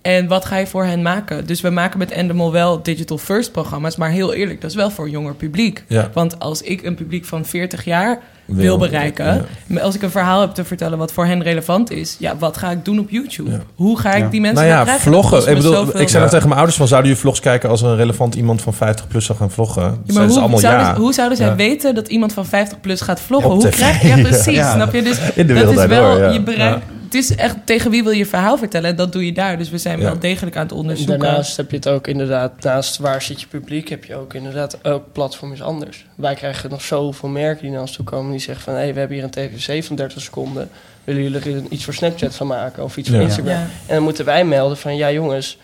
En wat ga je voor hen maken? Dus we maken met Endemol wel digital first programma's... maar heel eerlijk, dat is wel voor een jonger publiek. Ja. Want als ik een publiek van 40 jaar wil, Wil, bereiken... ja. als ik een verhaal heb te vertellen wat voor hen relevant is... ja, wat ga ik doen op YouTube? Ja. Hoe ga ik Ja. die mensen Nou ja, krijgen? Vloggen. Ik bedoel, ik zei tegen mijn ouders van... zouden jullie vlogs kijken als een relevant iemand van 50 plus zou gaan vloggen? Maar ze hoe, allemaal zouden, ja. hoe zouden zij Ja. weten dat iemand van 50 plus gaat vloggen? Op hoe tv. krijg je... Ja, [LAUGHS] precies, Ja. snap je? Dus In de dat wereld is wel... door, ja. je bereikt, Het is echt tegen wie wil je verhaal vertellen? En dat doe je daar. Dus we zijn Ja. wel degelijk aan het onderzoeken. Daarnaast heb je het ook inderdaad, naast waar zit je publiek, heb je ook inderdaad, elk platform is anders. Wij krijgen nog zoveel merken die naar ons toe komen die zeggen van, hé, we hebben hier een tv van 30 seconden. Willen jullie er iets voor Snapchat van maken of iets Ja. voor Instagram? Ja. En dan moeten wij melden van, ja jongens,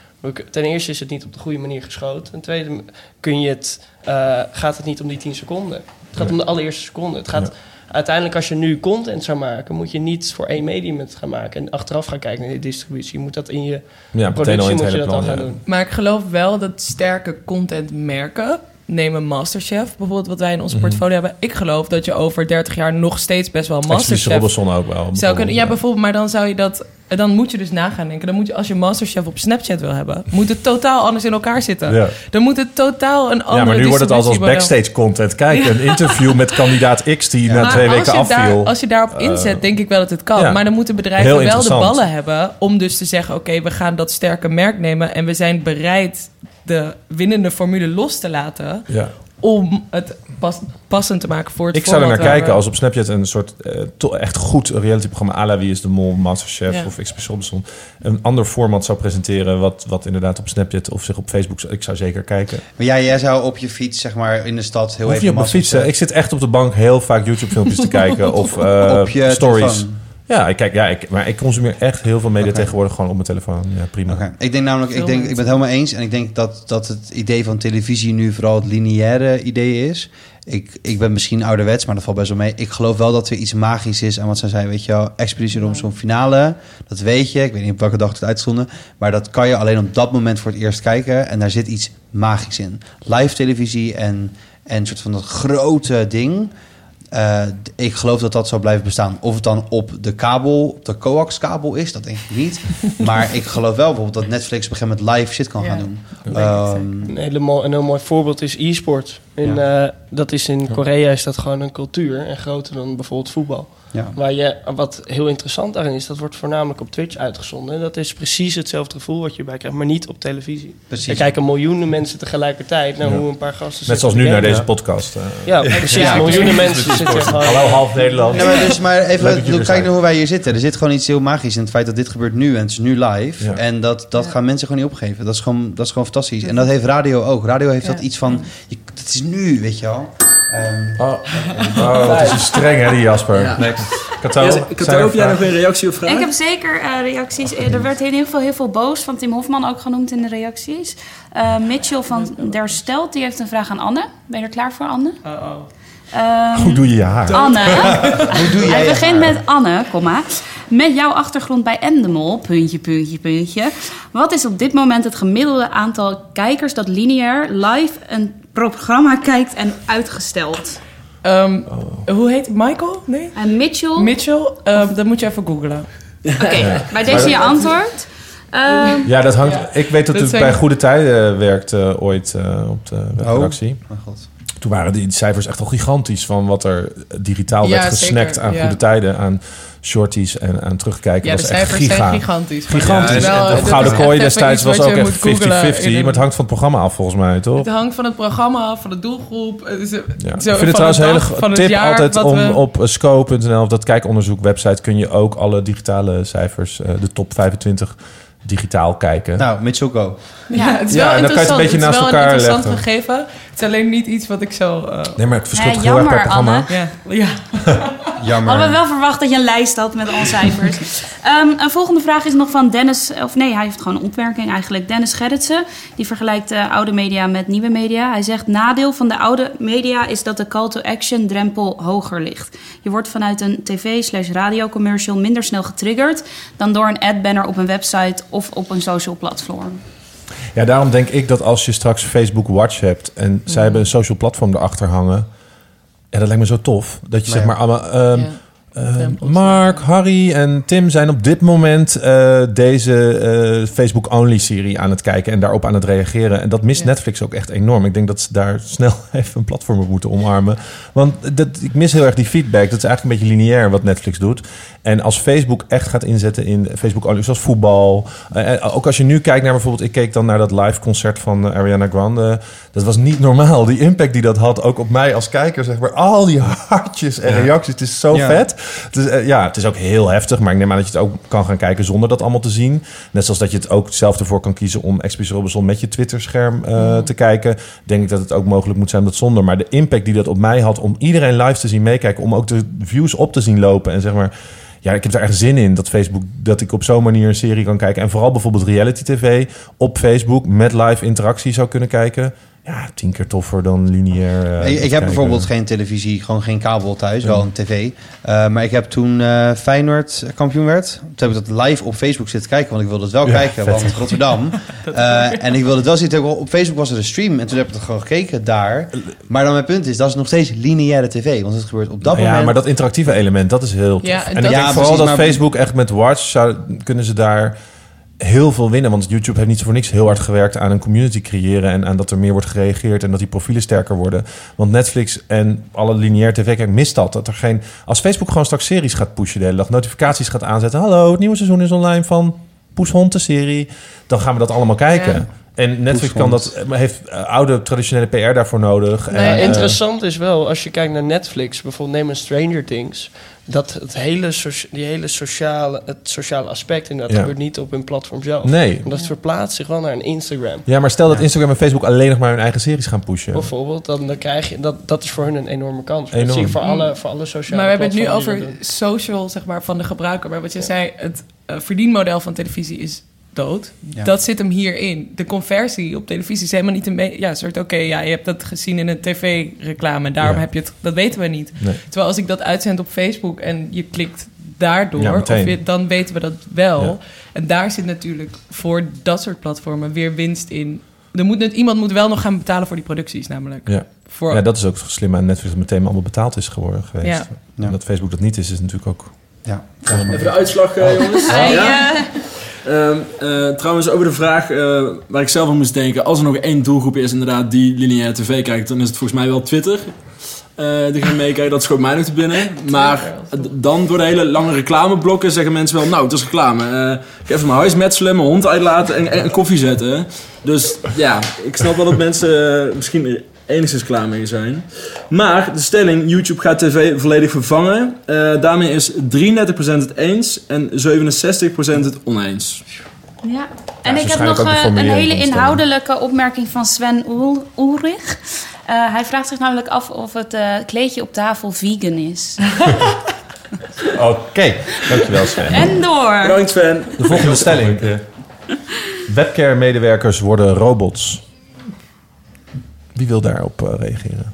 ten eerste is het niet op de goede manier geschoten. Ten tweede kun je het, eh, gaat het niet om die 10 seconden. Het gaat om de allereerste seconde. Het gaat... Uiteindelijk, als je nu content zou maken, moet je niet voor één medium het gaan maken. En achteraf gaan kijken naar de distributie. Je moet dat in je Ja, productie moet het je dat al plan. gaan ja. doen. Maar ik geloof wel dat sterke contentmerken... Neem een Masterchef, bijvoorbeeld wat wij in onze portfolio hebben. Ik geloof dat je over 30 jaar nog steeds best wel Masterchef Robinson ook wel. zou kunnen. Ja, bijvoorbeeld, maar dan zou je dat... Dan moet je dus na gaan denken. Dan moet je, als je Masterchef op Snapchat wil hebben... moet het totaal anders in elkaar zitten. Ja. Dan moet het totaal een andere Ja, maar nu wordt het als, als backstage content. Kijk, een interview met kandidaat X die na Maar twee weken daar- afviel. als je daarop inzet, denk ik wel dat het kan. Maar dan moeten bedrijven wel de ballen hebben... om dus te zeggen, oké, we gaan dat sterke merk nemen... en we zijn bereid de winnende formule los te laten... Ja. om het pas, passend te maken voor het Ik zou er naar kijken we- als op Snapchat een soort eh, echt goed realityprogramma à la Wie is de Mol, Masterchef Ja. of Expeditie Robinson een ander format zou presenteren wat, wat inderdaad op Snapchat of zich op Facebook, zou- ik zou zeker kijken. Maar ja, jij zou op je fiets, zeg maar, in de stad heel Hoef even... je op mijn massa- fietsen. Ik zit echt op de bank heel vaak YouTube filmpjes te [LAUGHS] kijken of eh, op je stories. telefoon. Ja, ik kijk, ja ik, maar ik consumeer echt heel veel media tegenwoordig gewoon op mijn telefoon. Ja, prima. Ik denk namelijk, ik, denk, ik ben het helemaal eens. En ik denk dat, dat het idee van televisie nu vooral het lineaire idee is. Ik, ik ben misschien ouderwets, maar dat valt best wel mee. Ik geloof wel dat er iets magisch is aan wat zij zei. Weet je wel, Expeditie Robinson finale. Dat weet je. Ik weet niet op welke dag het uitzonden. Maar dat kan je alleen op dat moment voor het eerst kijken. En daar zit iets magisch in. Live televisie en, en een soort van dat grote ding. Eh, ik geloof dat dat zou blijven bestaan. Of het dan op de kabel, op de coax-kabel is, dat denk ik niet. [LAUGHS] maar ik geloof wel bijvoorbeeld dat Netflix op een gegeven moment live shit kan Ja. gaan doen. Ehm, Een, hele mooi, een heel mooi voorbeeld is e-sport. In, eh, dat is in Korea is dat gewoon een cultuur en groter dan bijvoorbeeld voetbal. Ja. Waar je, wat heel interessant daarin is, dat wordt voornamelijk op Twitch uitgezonden. En dat is precies hetzelfde gevoel wat je erbij krijgt, maar niet op televisie. Precies. Er kijken miljoenen mensen tegelijkertijd naar Ja. hoe een paar gasten Net zoals nu naar deze podcast. Ja, precies. Ja, miljoenen mensen zitten gewoon... Hallo half Nederland. Ja, maar, dus, maar even, jullie kijk zijn. naar hoe wij hier zitten. Er zit gewoon iets heel magisch in het feit dat dit gebeurt nu en het is nu live. Ja. En dat, dat gaan mensen gewoon niet opgeven. Dat is gewoon, dat is gewoon fantastisch. En dat heeft radio ook. Radio heeft dat iets van, je, het is nu, weet je wel. Ehm, Oh, oh wat is je streng hè, die Jasper. Ja. Next. Kato, Ja, zijn Kato, heb jij nog een reactie of vraag? Ik heb zeker eh, reacties. Eh, Er werd in ieder geval heel veel boos van Tim Hofman ook genoemd in de reacties. Eh, Mitchell van Der Stelt die heeft een vraag aan Anne. Ben je er klaar voor, Anne? Ehm, Hoe doe je je haar? Anne. hoe doe jij [LAUGHS] Hij begint haar? met Anne, komma. Met jouw achtergrond bij Endemol, puntje, puntje, puntje. Wat is op dit moment het gemiddelde aantal kijkers dat lineair live een programma kijkt en uitgesteld? Ehm, Hoe heet Michael? Nee? En Mitchell, Mitchell? Ehm, dat moet je even googlen. oké, bij deze je antwoord. Ehm, Ja, dat hangt. Ja. Ik weet dat, Dat zijn- bij Goede Tijden werkte ooit eh, op de redactie. Oh god. Toen waren die cijfers echt al gigantisch van wat er digitaal Ja, werd zeker, gesnackt aan ja. Goede Tijden, aan shorties en aan terugkijken. Ja, de dat is echt cijfers giga. zijn gigantisch. Gigantisch. Ja, wel- Gouden Kooi destijds was ook echt moet googlen 50-50. in een- Maar het hangt van het programma af volgens mij, toch? Het hangt van het programma af, van de doelgroep. Het is, Ja. zo- Ik vind van het trouwens een hele tip jaar altijd wat om we- op sco.nl of dat kijkonderzoek website kun je ook alle digitale cijfers, eh, de top 25 digitaal kijken. Nou, Mitchell Go. Ja, het is Ja, wel en dan kan je het een interessant. beetje het is naast wel elkaar een interessant leggen. gegeven. Het is alleen niet iets wat ik zo... eh, nee, maar het verschilt Ja, heel erg per jammer, programma. Anne. ja, ja. [LAUGHS] Jammer. Hadden we wel verwacht dat je een lijst had met al cijfers. [LAUGHS] Ehm, een volgende vraag is nog van Dennis... Of nee, hij heeft gewoon een opmerking eigenlijk. Dennis Gerritsen. Die vergelijkt eh, oude media met nieuwe media. Hij zegt... Nadeel van de oude media is dat de call to action drempel hoger ligt. Je wordt vanuit een tv slash radio commercial minder snel getriggerd... dan door een ad banner op een website of op een social platform. Ja, daarom denk ik dat als je straks Facebook Watch hebt en Mhm. zij hebben een social platform erachter hangen. Ja, dat lijkt me zo tof. Dat je Nee. zeg maar allemaal. ehm, Mark, ja. Harry en Tim zijn op dit moment eh, deze eh, Facebook-only-serie aan het kijken en daarop aan het reageren. En dat mist Ja. Netflix ook echt enorm. Ik denk dat ze daar [LAUGHS] snel even een platform op moeten omarmen. Want dat, ik mis heel erg die feedback. Dat is eigenlijk een beetje lineair wat Netflix doet. En als Facebook echt gaat inzetten in Facebook-only, zoals voetbal. eh, ook als je nu kijkt naar bijvoorbeeld, ik keek dan naar dat live concert van Ariana Grande. Dat was niet normaal. Die impact die dat had, ook op mij als kijker, zeg maar. Al die hartjes en Ja. reacties. Het is zo Ja. vet. Het is, eh, ja, het is ook heel heftig. Maar ik neem aan dat je het ook kan gaan kijken zonder dat allemaal te zien. Net zoals dat je het ook zelf ervoor kan kiezen om Expeditie Robinson met je Twitter-scherm eh, te kijken. Denk ik dat het ook mogelijk moet zijn dat zonder. Maar de impact die dat op mij had om iedereen live te zien meekijken. Om ook de views op te zien lopen. En zeg maar, ja, ik heb er echt zin in dat Facebook, dat ik op zo'n manier een serie kan kijken. En vooral bijvoorbeeld reality tv op Facebook met live interactie zou kunnen kijken. Ja, tien keer toffer dan lineair. eh, ik, heb kijken. bijvoorbeeld geen televisie, gewoon geen kabel thuis, wel een tv. Eh, maar ik heb toen eh, Feyenoord kampioen werd, toen heb ik dat live op Facebook zitten kijken, want ik wilde het wel Ja, kijken, vet. want Rotterdam. [LAUGHS] Eh, en ik wilde het wel zien, toen- op Facebook was er een stream en toen heb ik het gewoon gekeken daar. Maar dan mijn punt is, dat is nog steeds lineaire tv, want het gebeurt op dat ja, moment. maar dat interactieve element, dat is heel tof. Ja, en dat- ik Ja, denk vooral precies, dat maar- Facebook echt met Watch zou, kunnen ze daar heel veel winnen. Want YouTube heeft niet voor niks heel hard gewerkt aan een community creëren... en aan dat er meer wordt gereageerd en dat die profielen sterker worden. Want Netflix en alle lineair tv, kijk, mist dat. dat er geen, als Facebook gewoon straks series gaat pushen de hele dag... notificaties gaat aanzetten... hallo, het nieuwe seizoen is online van Poeshond, de serie... dan gaan we dat allemaal kijken. Ja. En Netflix kan dat, maar heeft eh, oude traditionele PR daarvoor nodig. Nee, en, eh, interessant is wel, als je kijkt naar Netflix, bijvoorbeeld neem een Stranger Things, dat het hele, die hele sociale, het sociale aspect, en dat Ja. gebeurt niet op hun platform zelf. Nee. Dat verplaatst zich wel naar een Instagram. Ja, maar stel dat Instagram en Facebook alleen nog maar hun eigen series gaan pushen. Bijvoorbeeld, dan, dan krijg je, dat, dat is voor hun een enorme kans. Dat Enorm. zie je voor alle, voor alle sociale Maar we hebben het nu over dat social, zeg maar, van de gebruiker. Maar wat je zei, het eh, verdienmodel van televisie is dood. Ja. Dat zit hem hierin. De conversie op televisie is helemaal niet een... Ja, een soort, oké, ja, je hebt dat gezien in een tv-reclame. Daarom Ja. heb je het... Dat weten we niet. Nee. Terwijl als ik dat uitzend op Facebook en je klikt daardoor... Ja, of je, dan weten we dat wel. Ja. En daar zit natuurlijk voor dat soort platformen weer winst in. Er moet, net- iemand moet wel nog gaan betalen voor die producties, namelijk. Ja. Voor, Ja, dat is ook slim aan Netflix dat meteen allemaal betaald is geworden geweest. Ja. En dat Facebook dat niet is, is natuurlijk ook... Ja. Even de uitslag, eh, jongens. Hey, Ja? Eh, Ehm, eh, trouwens, over de vraag eh, waar ik zelf aan moest denken. Als er nog één doelgroep is inderdaad die lineair tv kijkt, dan is het volgens mij wel Twitter. eh die gaan meekijken, dat schoot mij nog te binnen. Maar dan door de hele lange reclameblokken zeggen mensen wel... Nou, het is reclame. Ik ga even mijn huis metselen, mijn hond uitlaten en, en, en koffie zetten. Dus ja, ik snap wel dat mensen misschien enigszins klaar mee zijn. Maar de stelling, YouTube gaat tv volledig vervangen. eh, daarmee is 33% het eens en 67% het oneens. Ja, en is ik heb nog eh, een formulering hele inhoudelijke opmerking van Sven Oel- Ulrich. Eh, hij vraagt zich namelijk af of het eh, kleedje op tafel vegan is. [LAUGHS] Oké, dankjewel Sven. en door. Bedankt Sven. De volgende stelling. Webcare-medewerkers worden robots. Wie wil daarop eh, reageren?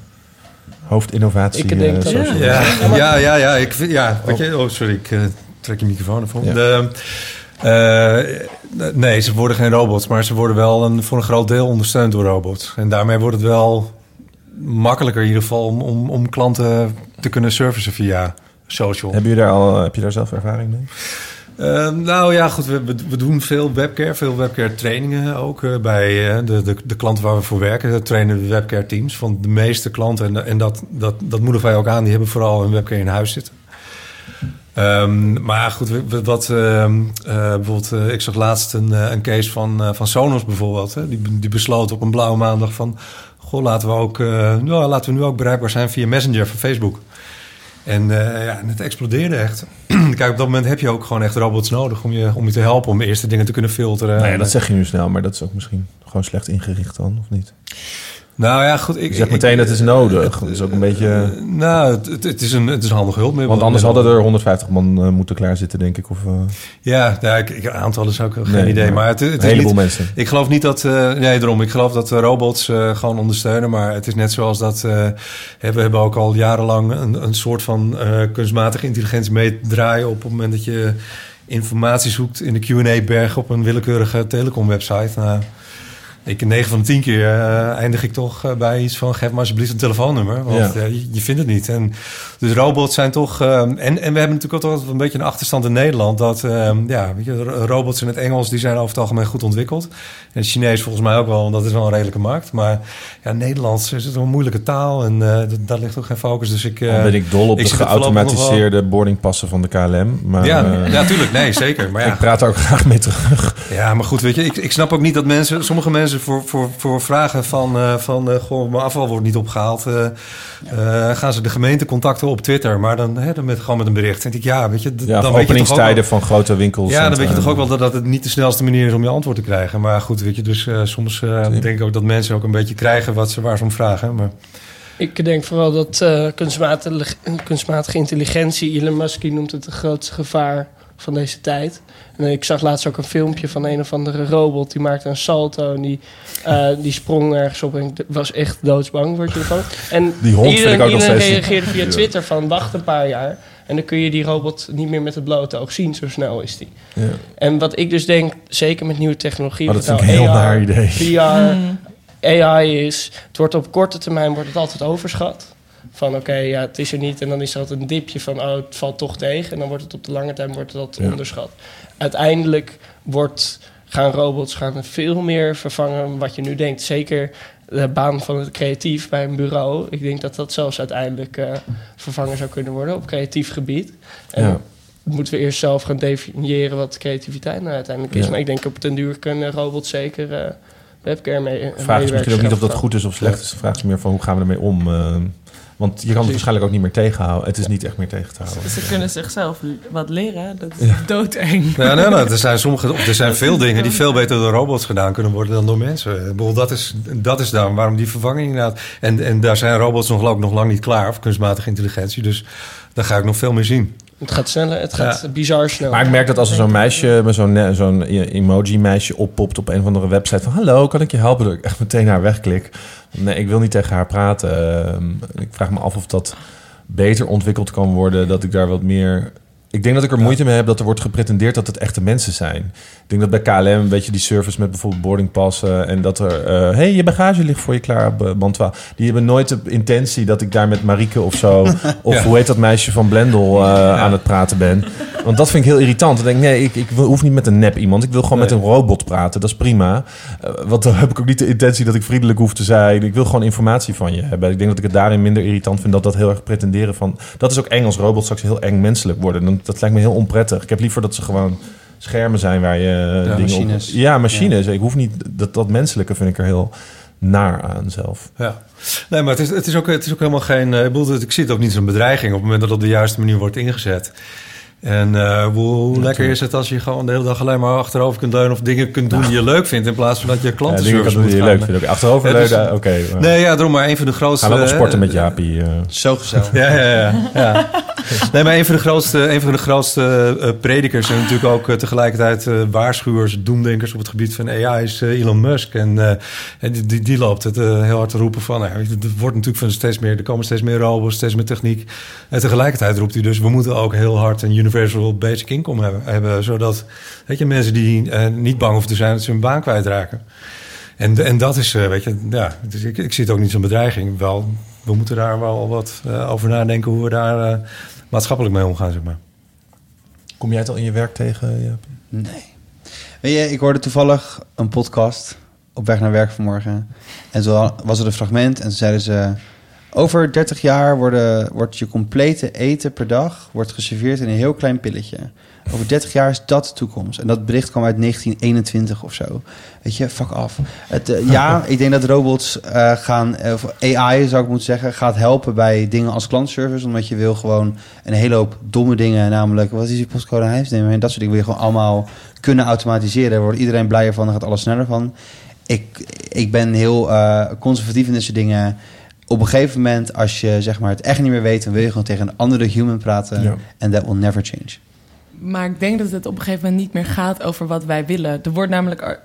Hoofdinnovatie. Ik denk eh, dat- social Ja, media. ja, ja, ja. Ik vind, ja weet je, oh, sorry, ik eh, trek je microfoon. Ja. De, eh, nee, ze worden geen robots, maar ze worden wel een, voor een groot deel ondersteund door robots. En daarmee wordt het wel makkelijker in ieder geval om, om, om klanten te kunnen servicen via social. Heb je daar al, heb je daar zelf ervaring mee? Eh, nou ja, goed, we, we, we doen veel webcare, veel webcare trainingen ook eh, bij eh, de, de, de klanten waar we voor werken. Dat trainen de webcare teams van de meeste klanten. En, en dat, dat, dat moedigen wij ook aan, die hebben vooral een webcare in huis zitten. Ehm, maar goed, we- we- wat, ehm, eh, bijvoorbeeld, ik zag laatst een, een case van, van Sonos bijvoorbeeld. Hè, die, die besloot op een blauwe maandag van... Goh, laten we, ook, nou, laten we nu ook bereikbaar zijn via Messenger van Facebook. En eh, ja, het explodeerde echt. [CLEARS THROAT] Kijk, op dat moment heb je ook gewoon echt robots nodig om je, om je te helpen... om eerste dingen te kunnen filteren. Nou dat zeg je nu snel, maar dat is ook misschien gewoon slecht ingericht dan, of niet? Nou ja, goed. Ik, Je zegt ik- meteen dat is nodig. Dat is ook een beetje... Nou, het, het- het is een, het is een handig hulpmiddel. Want anders hadden er 150 man eh, moeten klaarzitten, denk ik. Of eh, Ja, ja ik, ik, aantallen zou ik geen Nee, idee. maar het, het een is heleboel niet, mensen. Ik geloof niet dat... eh, nee, daarom. Ik geloof dat eh, robots eh, gewoon ondersteunen. Maar het is net zoals dat... eh, we hebben ook al jarenlang een, een soort van eh, kunstmatige intelligentie meedraaien... op het moment dat je informatie zoekt in de Q&A-berg... op een willekeurige telecom-website. Nou, ik 9 van de 10 keer eh, eindig ik toch eh, bij iets van... geef me alsjeblieft een telefoonnummer, want Ja. eh, je, je vindt het niet. En, dus robots zijn toch... eh, en, en we hebben natuurlijk altijd een beetje een achterstand in Nederland... dat eh, ja, weet je, ro- robots in het Engels die zijn over het algemeen goed ontwikkeld. En het Chinees volgens mij ook wel, want dat is wel een redelijke markt. Maar ja, Nederlands is het een moeilijke taal en daar ligt ook geen focus. Dus ik... Dan ben ik dol op ik de er geautomatiseerde boardingpassen van de KLM. Maar ja, eh, ja, tuurlijk. Nee, zeker. Maar [LAUGHS] ja, ik praat daar ook graag mee terug. Ja, maar goed, weet je, ik, ik snap ook niet dat mensen, sommige mensen voor, voor, voor vragen van, eh, van eh, goh, mijn afval wordt niet opgehaald, eh, eh, gaan ze de gemeente contacten op Twitter, maar dan, hè, dan met, gewoon met een bericht. Dan denk ik, ja, weet je, Ja, dan weet je toch ook openingstijden wel, van grote winkels. ja, dan en, weet je toch ook wel dat, dat het niet de snelste manier is om je antwoord te krijgen. Maar goed, weet je, dus eh, soms eh, denk ik ook dat mensen ook een beetje krijgen wat ze, waar ze om vragen. Maar Ik denk vooral dat eh, kunstmatige, kunstmatige intelligentie, Elon Musk noemt het het grootste gevaar van deze tijd. En ik zag laatst ook een filmpje van een of andere robot, die maakte een salto en die, eh, die sprong ergens op en ik was echt doodsbang, word je ervan. En Die hond vind iedereen, ik ook nog iedereen reageerde via Twitter van wacht een paar jaar en dan kun je die robot niet meer met het blote oog zien, zo snel is die. Ja. En wat ik dus denk, zeker met nieuwe technologie, Maar Oh, dat vind ik het een heel nou naar idee. VR, AI is, het wordt op korte termijn wordt het altijd overschat. Van oké, ja, het is er niet. En dan is altijd een dipje van, oh, het valt toch tegen. En dan wordt het op de lange termijn wordt Ja. onderschat. Uiteindelijk wordt, gaan robots gaan veel meer vervangen dan wat je nu denkt. Zeker de baan van het creatief bij een bureau. Ik denk dat dat zelfs uiteindelijk eh, vervangen zou kunnen worden op creatief gebied. En Ja. moeten we eerst zelf gaan definiëren wat creativiteit nou uiteindelijk is. Ja. Maar ik denk op den duur kunnen robots zeker eh, webcam mee. vraag is misschien ook niet of dat goed is of slecht is. De vraag is meer van hoe gaan we ermee om? eh, want je kan het waarschijnlijk ook niet meer tegenhouden. Het is niet echt meer tegen te houden. Ze kunnen zichzelf wat leren. Dat is doodeng. Ja, nee, nee, er zijn sommige, er zijn veel dingen die veel beter door robots gedaan kunnen worden dan door mensen. Dat is, dat is dan waarom die vervanging inderdaad. En, en daar zijn robots nog, ook nog lang niet klaar, of kunstmatige intelligentie. Dus daar ga ik nog veel meer zien. Het gaat sneller, het gaat bizar snel. Maar ik merk dat als er zo'n meisje met zo'n ne- zo'n emoji-meisje oppopt op een of andere website van hallo, kan ik je helpen? Dat ik echt meteen haar wegklik. Nee, ik wil niet tegen haar praten. Ehm, ik vraag me af of dat beter ontwikkeld kan worden. Dat ik daar wat meer. Ik denk dat ik er moeite mee heb dat er wordt gepretendeerd dat het echte mensen zijn. Ik denk dat bij KLM een beetje die service met bijvoorbeeld boardingpassen en dat er, eh hey, je bagage ligt voor je klaar op eh, band 12. Die hebben nooit de intentie dat ik daar met Marieke of zo, [LAUGHS] of Ja. hoe heet dat meisje van Blendel eh, aan het praten ben. Want dat vind ik heel irritant. Ik denk, nee, ik, ik hoef niet met een nep iemand. Ik wil gewoon Nee. met een robot praten. Dat is prima. Eh, want dan heb ik ook niet de intentie dat ik vriendelijk hoef te zijn. Ik wil gewoon informatie van je hebben. Ik denk dat ik het daarin minder irritant vind dat dat heel erg pretenderen van... Dat is ook eng als robots straks heel eng menselijk worden. Dat lijkt me heel onprettig. Ik heb liever dat ze gewoon schermen zijn waar je eh, dingen machines. op... Ja, machines. Ik hoef niet... Dat, dat menselijke vind ik er heel naar aan zelf. Ja. Nee, maar het is, het is, ook, het is ook helemaal geen... eh, Ik, bedoel, ik zie het ook niet als een bedreiging op het moment dat het op de juiste manier wordt ingezet. En eh, hoe, lekker is het als je gewoon de hele dag alleen maar achterover kunt leunen... of dingen kunt doen die je leuk vindt... in plaats van dat je Ja, dingen kan doen die je leuk vindt. Oké, achterover Ja, dus- leunen, oké. maar- Nee, ja, daarom maar een van de grootste... Gaan we sporten eh, met Jaapie. eh. Zo gezellig. Ja, ja, ja. ja. [LAUGHS] Nee, maar een van de grootste, een van de grootste eh, predikers... en natuurlijk ook eh, tegelijkertijd eh, waarschuwers, doemdenkers... op het gebied van AI is eh, Elon Musk. En, eh, en die, die, die loopt het eh, heel hard te roepen van... Nou, er wordt natuurlijk van steeds meer... er komen steeds meer robots, steeds meer techniek. En tegelijkertijd roept hij dus... we moeten ook heel hard een universal basic income hebben... hebben zodat weet je, mensen die eh, niet bang hoeven te zijn... dat ze hun baan kwijtraken. En, en dat is, eh, weet je, ja, dus ik, ik zie het ook niet als een bedreiging. Wel, we moeten daar wel wat eh, over nadenken hoe we daar eh, maatschappelijk mee omgaan, zeg maar. Kom jij het al in je werk tegen? Nee. Weet je, ik hoorde toevallig een podcast op weg naar werk vanmorgen. En toen was er een fragment en toen zeiden ze... Over 30 jaar worden, wordt je complete eten per dag wordt geserveerd in een heel klein pilletje. Over 30 jaar is dat de toekomst. En dat bericht kwam uit 1921 of zo. Weet je, fuck af. Het, eh, ja, [LAUGHS] ik denk dat robots eh, gaan, eh, of AI zou ik moeten zeggen, gaat helpen bij dingen als klantservice. Omdat je wil gewoon een hele hoop domme dingen, namelijk wat is je postcode huisnemen en dat soort dingen wil je gewoon allemaal kunnen automatiseren. Daar wordt iedereen blijer van, gaat alles sneller van. Ik, ik ben heel conservatief in dit soort dingen. Op een gegeven moment, als je zeg maar, het echt niet meer weet, dan wil je gewoon tegen een andere human praten. Ja. En that will never change. Maar ik denk dat het op een gegeven moment niet meer gaat over wat wij willen. Er wordt namelijk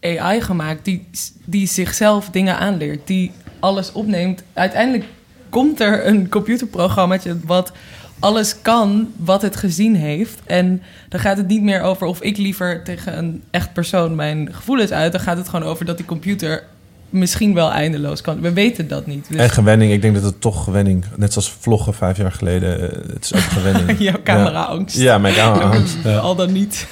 AI gemaakt die, die zichzelf dingen aanleert, die alles opneemt. Uiteindelijk komt er een computerprogrammaatje wat alles kan wat het gezien heeft. En dan gaat het niet meer over of ik liever tegen een echt persoon mijn gevoelens uit. Dan gaat het gewoon over dat die computer misschien wel eindeloos kan. We weten dat niet. Dus En gewenning, ik denk dat het toch gewenning, net zoals vloggen vijf jaar geleden, eh, het is ook gewenning. [LAUGHS] jouw camera-angst. Ja, mijn camera-angst. [LAUGHS] Al dan niet.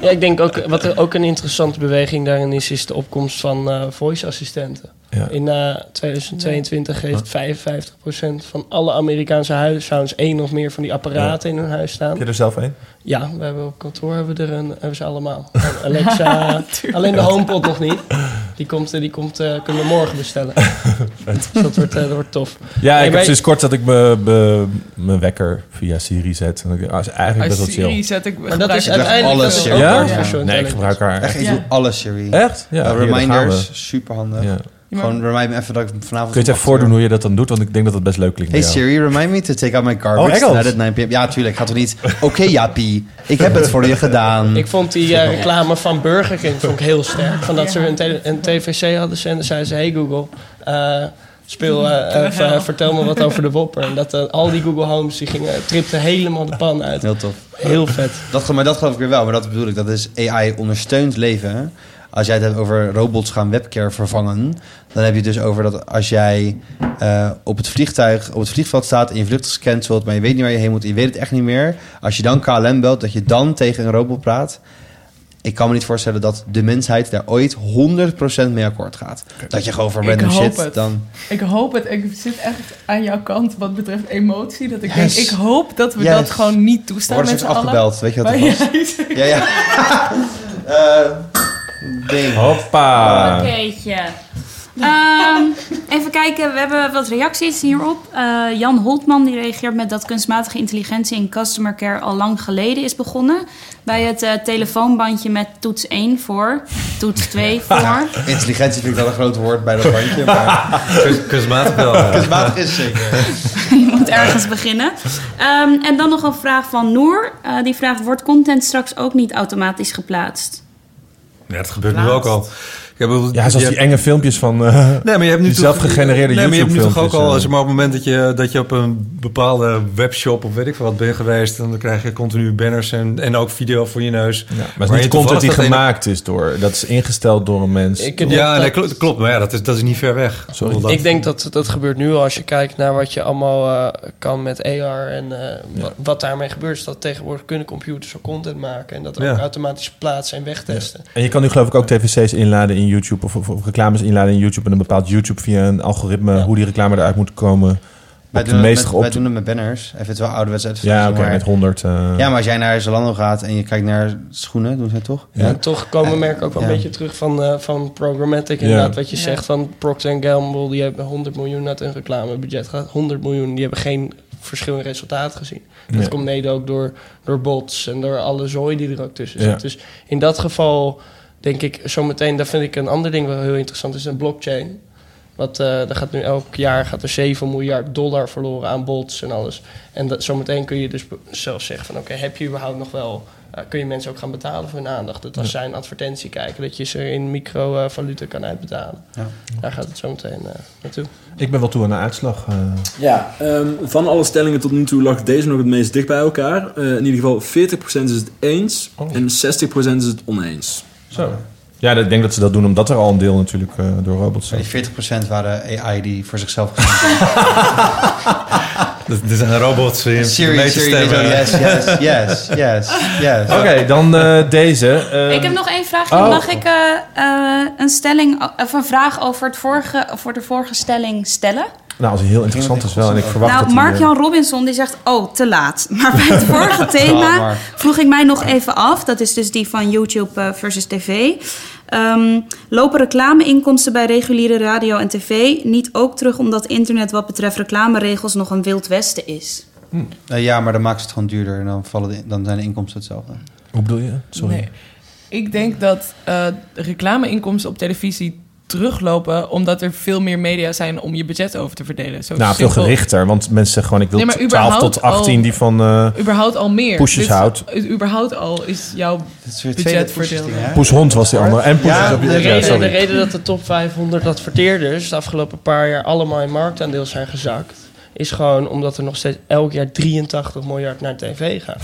Ja, ik denk ook, wat er ook een interessante beweging daarin is, is de opkomst van eh voice-assistenten. Ja. In eh, 2022 heeft 55% van alle Amerikaanse huishoudens één of meer van die apparaten in hun huis staan. Heb je er zelf een? Ja, we hebben op kantoor hebben we er een, hebben ze allemaal. [LAUGHS] Alexa, [LAUGHS] alleen de HomePod nog niet. Die komt, eh, die komt eh, kunnen we morgen bestellen. [LAUGHS] dus dat wordt, dat wordt tof. Ja, Nee, ik heb sinds kort dat ik mijn wekker via Siri zet. En dat is eigenlijk best wel Als chill. Siri zet ik... Maar dat is uiteindelijk alles, ja. Nee, ik gebruik haar Echt, echt. ik Ja. doe alles, Siri. Echt? Ja, Uh, reminders, we. Gewoon remind me even dat ik vanavond... Kun je het even voordoen hoe je dat dan doet? Want ik denk dat het best leuk klinkt. Hey. Siri, remind me to take out my garbage Oh, at 9 p.m. Ja, tuurlijk. Gaat toch niet... Oké, Jaapie. Ik heb het voor je gedaan. Ik vond die eh, reclame van Burger King vond ik heel sterk. Van dat ze een, een TVC hadden en dan zei ze... Hey Google, eh, speel, eh, ver- vertel me wat over de Whopper. En dat al die Google Homes die gingen, tripten helemaal de pan uit. Heel tof. Heel vet. Dat, maar dat geloof ik weer wel. Maar dat bedoel ik. Dat is AI ondersteund leven. Als jij het hebt over robots gaan webcare vervangen... dan heb je het dus over dat als jij eh, op het vliegtuig... op het vliegveld staat en je vlucht is gecanceld... maar je weet niet waar je heen moet en je weet het echt niet meer... als je dan KLM belt, dat je dan tegen een robot praat... Ik kan me niet voorstellen dat de mensheid daar ooit 100% mee akkoord gaat. Dat je gewoon voor random shit het. dan... Ik hoop het. Ik zit echt aan jouw kant wat betreft emotie. Dat ik Yes. denk, ik hoop dat we Yes. dat gewoon niet toestaan Worden met ze afgebeld, weet je wat Maar dat was? [LAUGHS] ja, Ja, ja. [LAUGHS] Eh, ding. Hoppa. Okéetje. Ehm, even kijken, we hebben wat reacties hierop. Eh, Jan Holtman die reageert met dat kunstmatige intelligentie in customer care al lang geleden is begonnen. Bij het eh, telefoonbandje met toets 1 voor, toets 2 [LAUGHS] voor. Intelligentie vind ik wel een groot woord bij dat bandje, maar [LAUGHS] Kunst- Kunstmatig wel. kunstmatig is het zeker. [LAUGHS] Je moet ergens beginnen. Ehm, en dan nog een vraag van Noor. Eh, die vraagt, wordt content straks ook niet automatisch geplaatst? Ja, dat gebeurt nu ook al. Ja, zoals je die hebt- enge filmpjes van... eh, Nee, maar je hebt nu Die toch- zelfgegenereerde nee, maar je hebt nu toch ook al, eh. zeg maar, op het moment dat je, dat je op een bepaalde webshop of weet ik veel wat bent geweest, dan krijg je continu banners en, en ook video voor je neus. ja, maar het is niet content die gemaakt is door... Dat is ingesteld door een mens. Ik, Ja, dat- nee, klopt, klopt, maar ja, dat is, dat is niet ver weg. Sorry. Dat- Ik denk dat dat gebeurt nu al als je kijkt naar wat je allemaal eh, kan met AR en eh, wa- wat daarmee gebeurt. Is dat tegenwoordig kunnen computers ook content maken en dat ook Ja. automatisch plaatsen en wegtesten. En je kan nu geloof ik ook tvc's inladen in YouTube... Of, of, of reclames inladen in YouTube... en dan bepaalt YouTube via een algoritme... Ja. hoe die reclame eruit moet komen... Wij doen, het meest met, op wij doen het met banners. Even het wel ouderwets uit. Ja, oké, met 100... eh, Ja, maar als jij naar Zalando gaat en je kijkt naar schoenen, doen ze het toch? Ja. En toch komen merken ook wel ja. een beetje terug van, eh, van programmatic. Ja. Inderdaad, wat je Ja. zegt van Procter Gamble, die hebben 100 miljoen uit een reclamebudget gehad. 100 miljoen, die hebben geen verschil in resultaat gezien. Ja. Dat komt mede ook door, door bots en door alle zooi die er ook tussen Ja. zit. Dus in dat geval denk ik zometeen, daar vind ik een ander ding wel heel interessant, is een blockchain. Wat, eh daar gaat nu elk jaar gaat er 7 miljard dollar verloren aan bots en alles. En dat, zometeen kun je dus zelf zeggen van oké, heb je überhaupt nog wel... eh, kun je mensen ook gaan betalen voor hun aandacht. Dat als zij een advertentie kijken, dat je ze in microvaluta kan uitbetalen. Ja. Daar gaat het zometeen eh, naartoe. Ik ben wel toe aan de uitslag. eh. Ja, ehm, van alle stellingen tot nu toe lag deze nog het meest dicht bij elkaar. Eh, in ieder geval 40% is het eens Oh. en 60% is het oneens. Zo. Ja, ik denk dat ze dat doen omdat er al een deel natuurlijk eh, door robots zijn. die 40% waren AI die voor zichzelf Dit [LAUGHS] dit zijn robots in Siri, mee te Siri, stemmen. yes, yes, yes, yes, yes. Oké, dan eh, deze. eh, Ik heb nog één vraagje. oh. Mag ik eh, eh, een stelling of een vraag over het vorige, voor de vorige stelling stellen? Nou, als hij heel interessant is wel. En ik verwacht nou, Mark-Jan Robinson die zegt, oh, te laat. [LAUGHS] Maar bij het vorige [LAUGHS] thema vroeg ik mij nog even af. Dat is dus die van YouTube eh, versus tv. Ehm, lopen reclameinkomsten bij reguliere radio en tv niet ook terug... omdat internet wat betreft reclameregels nog een wild westen is? Eh, ja, maar dan maakt ze het gewoon duurder en dan, vallen de- dan zijn de inkomsten hetzelfde. Hoe bedoel je? Sorry. Nee. Ik denk dat eh, reclameinkomsten op televisie teruglopen... omdat er veel meer media zijn om je budget over te verdelen. Zo Nou, veel gerichter. Want mensen zeggen gewoon, ik wil Nee, maar 12 überhaupt tot 18 al- die van... eh Überhaupt al meer. Poesjes Dit- houdt. Überhaupt al is jouw... Budget hè? Poeshond was die andere. En Ja, op. De reden, de reden dat de top 500 adverteerders de afgelopen paar jaar allemaal in marktaandeel zijn gezakt, is gewoon omdat er nog steeds elk jaar 83 miljard naar tv gaat.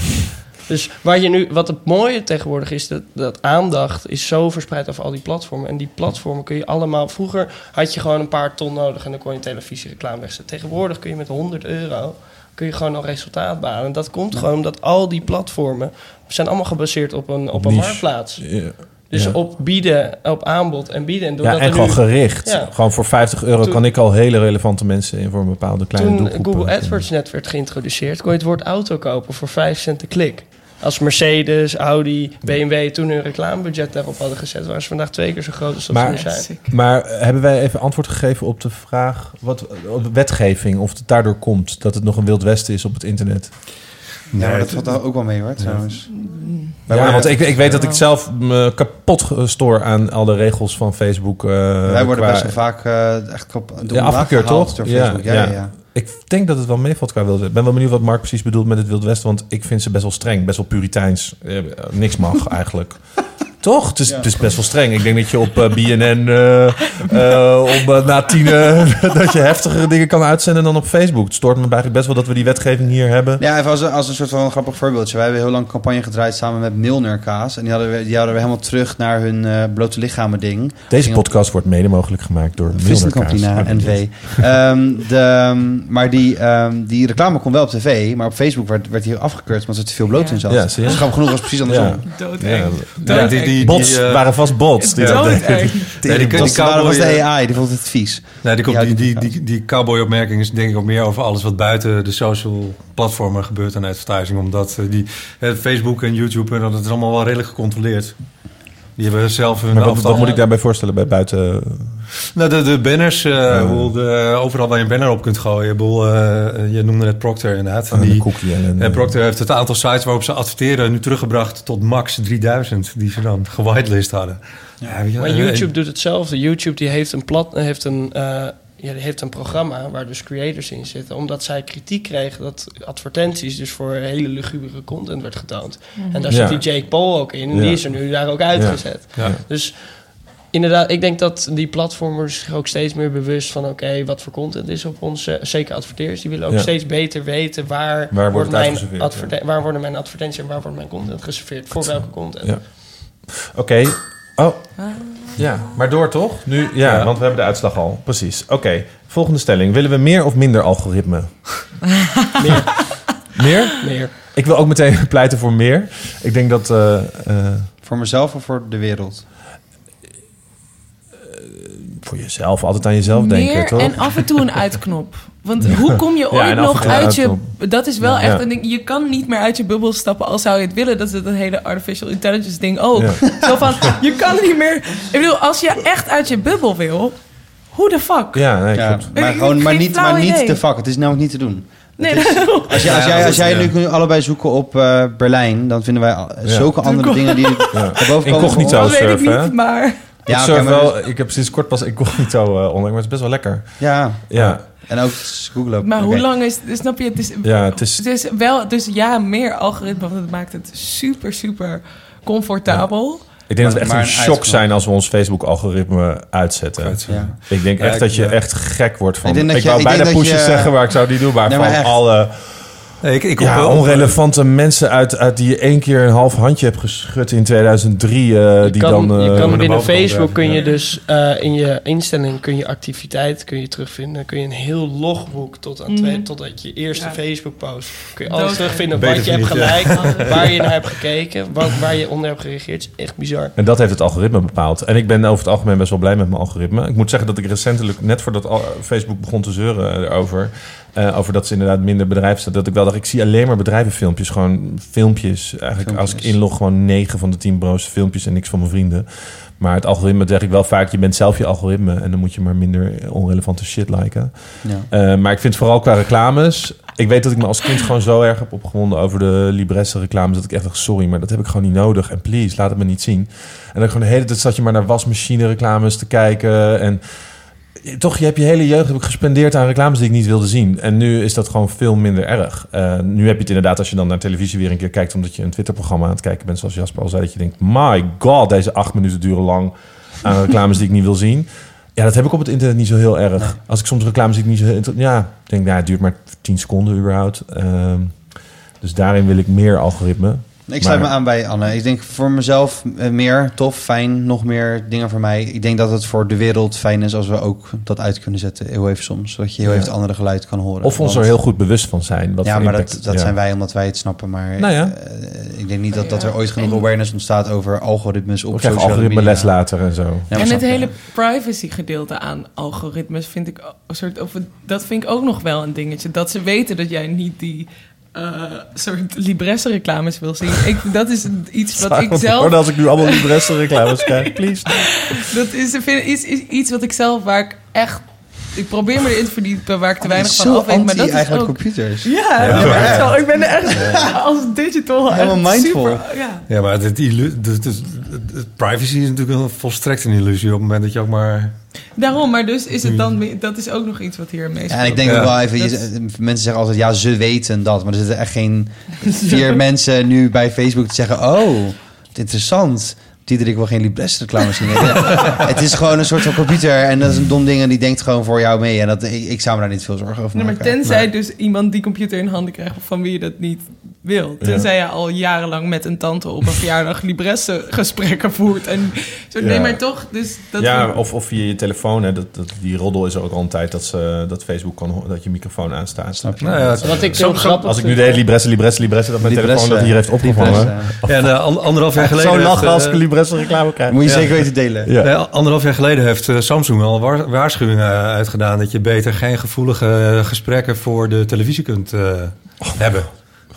Dus waar je nu, wat het mooie tegenwoordig is, dat, dat aandacht is zo verspreid over al die platformen. En die platformen kun je allemaal. Vroeger had je gewoon een paar ton nodig en dan kon je televisiereclame wegzetten. Tegenwoordig kun je met 100 euro kun je gewoon al resultaat behalen. En dat komt gewoon omdat al die platformen zijn allemaal gebaseerd op een, op een niche. marktplaats. Dus Ja. op bieden, op aanbod en bieden. En Ja, en gewoon nu, gericht. Ja. Gewoon voor 50 euro Toen- kan ik al hele relevante mensen in voor een bepaalde kleine toen doelgroep. Google eh, AdWords net werd geïntroduceerd, kon je het woord auto kopen voor 5 cent de klik. Als Mercedes, Audi, BMW toen hun reclamebudget daarop hadden gezet, waren ze vandaag twee keer zo groot als dat Maar- ze nu zijn. Maar eh, hebben wij even antwoord gegeven op de vraag... Wat, op de wetgeving, of het daardoor komt dat het nog een wild westen is op het internet? Ja, maar Nee, dat valt daar ook wel mee hoor, trouwens. Ja, want ik, ik weet dat ik zelf me kapot stoor aan al de regels van Facebook. eh, Wij worden qua- best wel vaak eh, echt Ja, afgekeurd, toch? Door Ja, Facebook. Ja, ja. ja. Ik denk dat het wel meevalt qua wilde. Ik ben wel benieuwd wat Mark precies bedoelt met het Wild Westen. Want ik vind ze best wel streng, best wel puriteins. Eh, niks mag [LAUGHS] eigenlijk. Toch? Het is, het is best wel streng. Ik denk dat je op eh, BNN eh, eh, om eh, na tien [LAUGHS] dat je heftigere dingen kan uitzenden dan op Facebook. Het stoort me eigenlijk best wel dat we die wetgeving hier hebben. Ja, even als, een- als een soort van een grappig voorbeeldje. Wij hebben heel lang een campagne gedraaid samen met Milner Kaas. En die hadden we, die hadden we helemaal terug naar hun eh, blote lichamen ding. Deze podcast wordt mede mogelijk gemaakt door Milner Kaas. Campina, NV. Ehm, de, maar die, ehm, die reclame kon wel op tv, maar op Facebook werd, werd die afgekeurd omdat er te veel bloot Ja. in zat. Ja, dus grappig genoeg was het precies andersom. Ja. Doodeng. Ja. Die- die- Bots, eh, waren vast bots. Die. Nee, die, die, was, cowboy, was de AI, die vond het vies. Nee, die, komt- Ja, die, die- die, die, die cowboy-opmerking is denk ik ook meer over alles wat buiten de social platformen gebeurt aan advertising. Omdat eh, die, eh, Facebook en YouTube, en dat is allemaal wel redelijk gecontroleerd. Die hebben zelf hun Maar wat, moet ik daarbij voorstellen bij buiten? Nou, de, de banners, eh, hoe de, overal waar je een banner op kunt gooien. Ik bedoel, eh, je noemde net Procter inderdaad. Oh, En die, cookie en, en, en Procter heeft het aantal sites waarop ze adverteren nu teruggebracht tot max 3000 die ze dan gewitelist hadden. Ja, Maar eh, YouTube doet hetzelfde. YouTube die heeft een, plat, heeft, een, ja, die heeft een programma waar dus creators in zitten. Omdat zij kritiek kregen dat advertenties dus voor hele lugubere content werd getoond. En daar Ja. zit die Jake Paul ook in. En Ja. die is er nu daar ook uitgezet. Ja. Dus inderdaad, ik denk dat die platformers zich ook steeds meer bewust van... oké, wat voor content is op ons... zeker adverteerders, die willen ook Ja. steeds beter weten... waar, Waar wordt mijn adverte- waar worden mijn advertenties en waar wordt mijn content geserveerd. Voor welke content. Ja. Oké. Oh. Ja, maar door toch? Nu, ja, Ja. want we hebben de uitslag al. Precies. Oké. Volgende stelling. Willen we meer of minder algoritme? [LAUGHS] Meer, Meer? meer. Ik wil ook meteen [LAUGHS] pleiten voor meer. Ik denk dat... eh, eh, Voor mezelf of voor de wereld? voor jezelf, altijd aan jezelf denken, Meer toch? en af en toe een uitknop. [LAUGHS] Want hoe kom je [LAUGHS] ooit nog uit je... Dat is wel Ja. echt Ja. een ding. Je kan niet meer uit je bubbel stappen als zou je het willen. Dat is het hele artificial intelligence ding ook. Ja. [LAUGHS] Zo van, je kan niet meer... Ik bedoel, als je echt uit je bubbel wil... Hoe de fuck? Ja, nee, Ja, klopt. maar, gewoon, maar niet, maar niet de vak. Het is namelijk niet te doen. Nee, is-. Als, je, als Ja, jij, dat als jij ja. nu kunt allebei zoeken op eh, Berlijn, dan vinden wij al- zulke andere dingen die Ja. [LAUGHS] erboven komen. Incognito. Dat weet ik surfen, hè? niet, ik, Ja, surf maar wel, dus- ik heb sinds kort pas incognito uh, online, maar het is best wel lekker. ja, Ja, en ook Google. Maar hoe lang is... Snap je? Het is, ja het is... het is wel... Dus ja, meer algoritme. Want het maakt het super, super comfortabel. Ik denk dat we echt een een shock zijn als we ons Facebook-algoritme uitzetten. Ja. Ik denk Ja, echt ik- dat je ja. echt gek wordt van... Ik Ik, je- wou ik bijna pushes zeggen, maar ik zou die doen. Maar Nee, maar van echt. alle ik, ik ja, onrelevante mensen uit, uit die je één keer een half handje hebt geschud in 2003... eh, Je die kan, dan... je eh, kan binnen Facebook kun je dus eh, in je instelling kun je activiteit kun je terugvinden. Kun je een heel logboek tot aan twee, totdat je eerste Ja. Facebook post. Kun je alles terugvinden Beter wat je hebt gelijk, [LAUGHS] waar je naar hebt gekeken, waar je onder hebt gereageerd. Het is echt bizar. En dat heeft het algoritme bepaald. En ik ben over het algemeen best wel blij met mijn algoritme. Ik moet zeggen dat ik recentelijk, net voordat Facebook begon te zeuren erover... eh, over dat ze inderdaad minder bedrijven staan... dat ik wel dacht, ik zie alleen maar bedrijvenfilmpjes. Gewoon filmpjes. Eigenlijk als ik inlog, gewoon 9 van de 10 broos filmpjes... en niks van mijn vrienden. Maar het algoritme zeg ik wel vaak... je bent zelf je algoritme... en dan moet je maar minder onrelevante shit liken. Ja. Eh, maar ik vind vooral qua reclames... Ik weet dat ik me als kind gewoon zo erg heb opgewonden over de Libresse reclames... dat ik echt dacht, sorry, maar dat heb ik gewoon niet nodig. En please, laat het me niet zien. En dan gewoon de hele tijd zat je maar naar wasmachine reclames te kijken. En toch, je hebt je hele jeugd heb ik gespendeerd aan reclames die ik niet wilde zien. En nu is dat gewoon veel minder erg. Eh, nu heb je het inderdaad als je dan naar televisie weer een keer kijkt... omdat je een Twitter-programma aan het kijken bent, zoals Jasper al zei... dat je denkt, my god, deze acht minuten duren lang aan [LAUGHS] reclames die ik niet wil zien... Ja, dat heb ik op het internet niet zo heel erg. Als ik soms reclames zie, ik niet zo heel... Ja, ik denk, nou, het duurt maar 10 seconden überhaupt. Ehm, dus daarin wil ik meer algoritme. Ik sluit Maar- me aan bij Anne. Ik denk voor mezelf eh, meer, tof, fijn, nog meer dingen voor mij. Ik denk dat het voor de wereld fijn is als we ook dat uit kunnen zetten, heel even soms. Zodat je heel Ja. even het andere geluid kan horen. Of ons er heel goed bewust van zijn. Wat ja, maar impact- dat, dat ja. zijn wij omdat wij het snappen. Maar Nou ja. eh, ik denk niet dat, dat Ja. er ooit genoeg En- awareness ontstaat over algoritmes op We krijgen sociale algoritme media. les later en zo. Ja, en het hele privacy gedeelte aan algoritmes vind ik een soort of dat vind ik ook nog wel een dingetje dat ze weten dat jij niet die eh, soort libresse reclames wil zien. Ik, dat is iets [LAUGHS] wat ik zelf als ik nu allemaal Libresse reclames krijg, [LAUGHS] please. dat is, vind, is, is iets wat ik zelf waar ik echt ik probeer me erin te verdiepen waar ik te Oh, weinig van af weet, maar dat is eigenlijk ook computers. ja, Ja, ja, maar maar echt echt. wel. Ik ben er echt als digital Helemaal mindful. super. Ja. Ja, maar het, het, het- het- privacy is natuurlijk een volstrekt een illusie op het moment dat je ook maar... Daarom, maar dus is het dan dat is ook nog iets wat hier meespeelt. Ja, en ik denk Ja. ook wel even, je- mensen zeggen altijd, ja, ze weten dat. Maar er zitten echt geen vier [LAUGHS] mensen nu bij Facebook te zeggen, oh, wat interessant. Diederik wil geen Libresse reclame zien. [LAUGHS] het is gewoon een soort van computer en dat is een dom ding en die denkt gewoon voor jou mee. En dat, ik, ik zou me daar niet veel zorgen over Nee, maar maken. tenzij dus iemand die computer in handen krijgt van wie je dat niet wil. Tenzij je al jarenlang met een tante op een [LAUGHS] verjaardag libresse gesprekken voert. En zo, nee, Ja. maar toch, dus dat ja, of, of via je telefoon. Hè, dat, dat, die roddel is er ook al een tijd dat, ze, dat Facebook kan dat je microfoon aanstaat. Snap je? Nou ja, Wat ik Zo- grappig Als ik nu de hele Libresse, Libresse, Libresse... dat mijn Libresse, telefoon dat hier heeft opgevangen. Ja, en, eh, an- anderhalf jaar [LAUGHS] geleden... Zo lachen als eh, ik een Libresse reclame krijg. Moet je Ja. zeker weten delen. Ja. Nee, anderhalf jaar geleden heeft eh, Samsung al een waar- waarschuwing eh, uitgedaan... dat je beter geen gevoelige gesprekken voor de televisie kunt eh, hebben.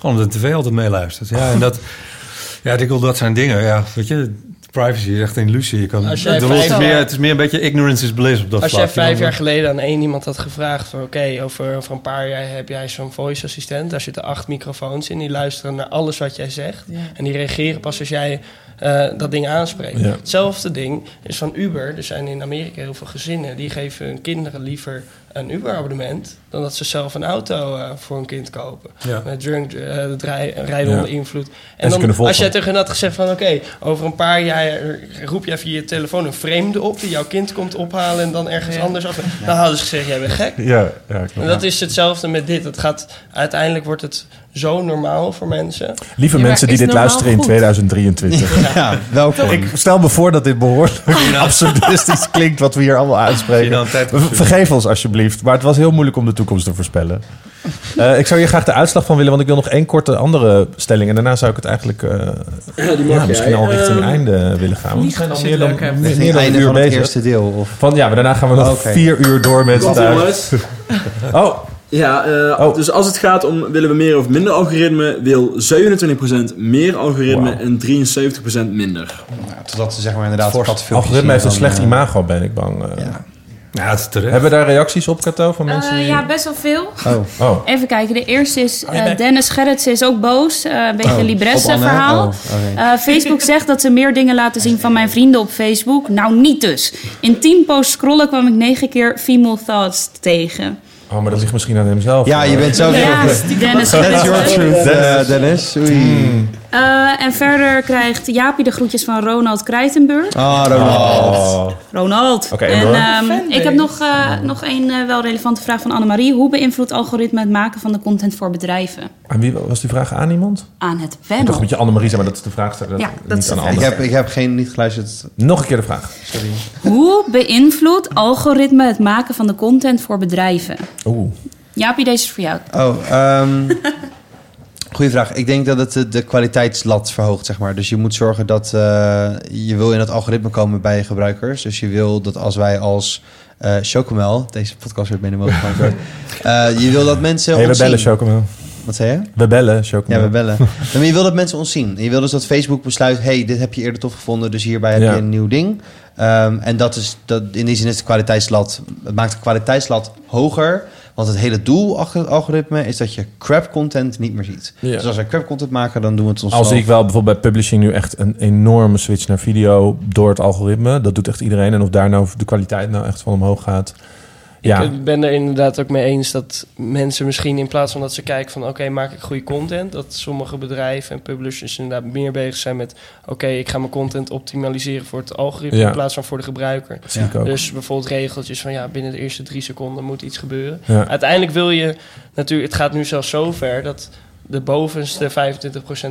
Gewoon omdat de tv altijd meeluistert. Ja, en dat, [LAUGHS] ja, ik wil dat zijn dingen. Ja, weet je, privacy is echt een illusie. Je kan, Als jij het, is vijf- meer, het is meer een beetje ignorance is bliss op dat Als vlak. jij vijf jaar geleden aan één iemand had gevraagd van... oké, over, over een paar jaar heb jij zo'n voice assistent. Daar zitten acht microfoons in. Die luisteren naar alles wat jij zegt. Ja. En die reageren pas als jij eh, dat ding aanspreekt. Ja. Hetzelfde ding is van Uber. Er zijn in Amerika heel veel gezinnen... die geven hun kinderen liever een Uber-abonnement... dan dat ze zelf een auto eh, voor hun kind kopen. Ja. Met drunk, eh, het rij- rijden Ja. onder invloed. En, dan, als jij tegen hen had gezegd van... oké, over een paar jaar roep jij via je telefoon een vreemde op... die jouw kind komt ophalen en dan ergens Ja. anders af... dan hadden ze gezegd, jij bent gek. Ja, ja. En dat is hetzelfde met dit. Het gaat, uiteindelijk wordt het zo normaal voor mensen. Lieve Ja, mensen die dit luisteren in goed? 2023. Ja, welkom. Ik stel me voor dat dit behoorlijk [LAUGHS] absurdistisch klinkt wat we hier allemaal uitspreken. Vergeef ons alsjeblieft. Maar het was heel moeilijk om de toekomst te voorspellen. Eh, ik zou hier graag de uitslag van willen, want ik wil nog één korte andere stelling. En daarna zou ik het eigenlijk eh, Ja, die mag ja, misschien jij. al richting Ehm, einde willen gaan. Want we zijn al meer het dan, meer, dan een einde uur van het bezig. eerste deel. Of... Van, ja, maar daarna gaan we nog vier uur door met... Eh, jongens. [LAUGHS] oh, Ja, eh, Oh. dus als het gaat om willen we meer of minder algoritme, wil 27% meer algoritme en 73% minder. Ja, totdat ze zeg maar inderdaad algoritme heeft een slecht eh, imago, ben ik bang. eh. Ja. Ja, het is terecht. Hebben we daar reacties op, Kato, van mensen? Eh, die- ja, best wel veel. Oh. Oh, Even kijken. De eerste is Oh, eh, Dennis Gerritsen is ook boos. Eh, een beetje Oh, een op libresse Anne? verhaal. Oh, oké. Eh, Facebook zegt dat ze meer dingen laten zien van mijn vrienden op Facebook. Nou, niet dus. In 10 posts scrollen kwam ik 9 keer female thoughts tegen. oh, maar dat ligt misschien aan hemzelf. Ja, je bent zo... Ja, Dennis [LAUGHS] That's your truth, Dennis. Oei. Eh, en verder krijgt Jaapie de groetjes van Ronald Krijtenburg. Ah, Ronald. Oh. Ronald. Oké, en en door? ehm, Fanbase. ik heb nog, eh, nog één eh, wel relevante vraag van Annemarie. Hoe beïnvloedt algoritme het maken van de content voor bedrijven? Aan wie was die vraag aan iemand? Aan het wennen. dacht met je Annemarie zijn, maar dat is de vraag. Ja, dat is de aan Ik heb, ik heb geen, niet geluisterd. Nog een keer de vraag. Sorry. Hoe beïnvloedt algoritme het maken van de content voor bedrijven? Oeh. Jaapie, deze is voor jou. Oh, ehm [LAUGHS] goeie vraag. Ik denk dat het de, de kwaliteitslat verhoogt, zeg maar. Dus je moet zorgen dat eh, je wil in het algoritme komen bij je gebruikers. Dus je wil dat als wij als eh Chocomel, deze podcast werd mede mogelijk gemaakt, wordt, [LAUGHS] eh, je wil dat mensen Hey, we bellen. Chocomel. Wat zei je? We bellen, Chocomel. Ja, we bellen. [LAUGHS] maar je wil dat mensen ons zien. Je wil dus dat Facebook besluit... hey, dit heb je eerder tof gevonden... dus hierbij heb Ja. je een nieuw ding. Ehm, en dat is, dat, in die zin is de kwaliteitslat... het maakt de kwaliteitslat hoger... want het hele doel achter het algoritme... is dat je crap content niet meer ziet. Ja. Dus als wij crap content maken... dan doen we het ons Al zie ik wel bijvoorbeeld bij publishing nu echt een enorme switch naar video door het algoritme. Dat doet echt iedereen. En of daar nou de kwaliteit nou echt van omhoog gaat. Ja, Ik ben er inderdaad ook mee eens dat mensen misschien in plaats van dat ze kijken van oké, maak ik goede content, dat sommige bedrijven en publishers inderdaad meer bezig zijn met oké, ik ga mijn content optimaliseren voor het algoritme Ja. in plaats van voor de gebruiker. Dus bijvoorbeeld regeltjes van ja, binnen de eerste drie seconden moet iets gebeuren. Uiteindelijk wil je natuurlijk, het gaat nu zelfs zover dat de bovenste 25%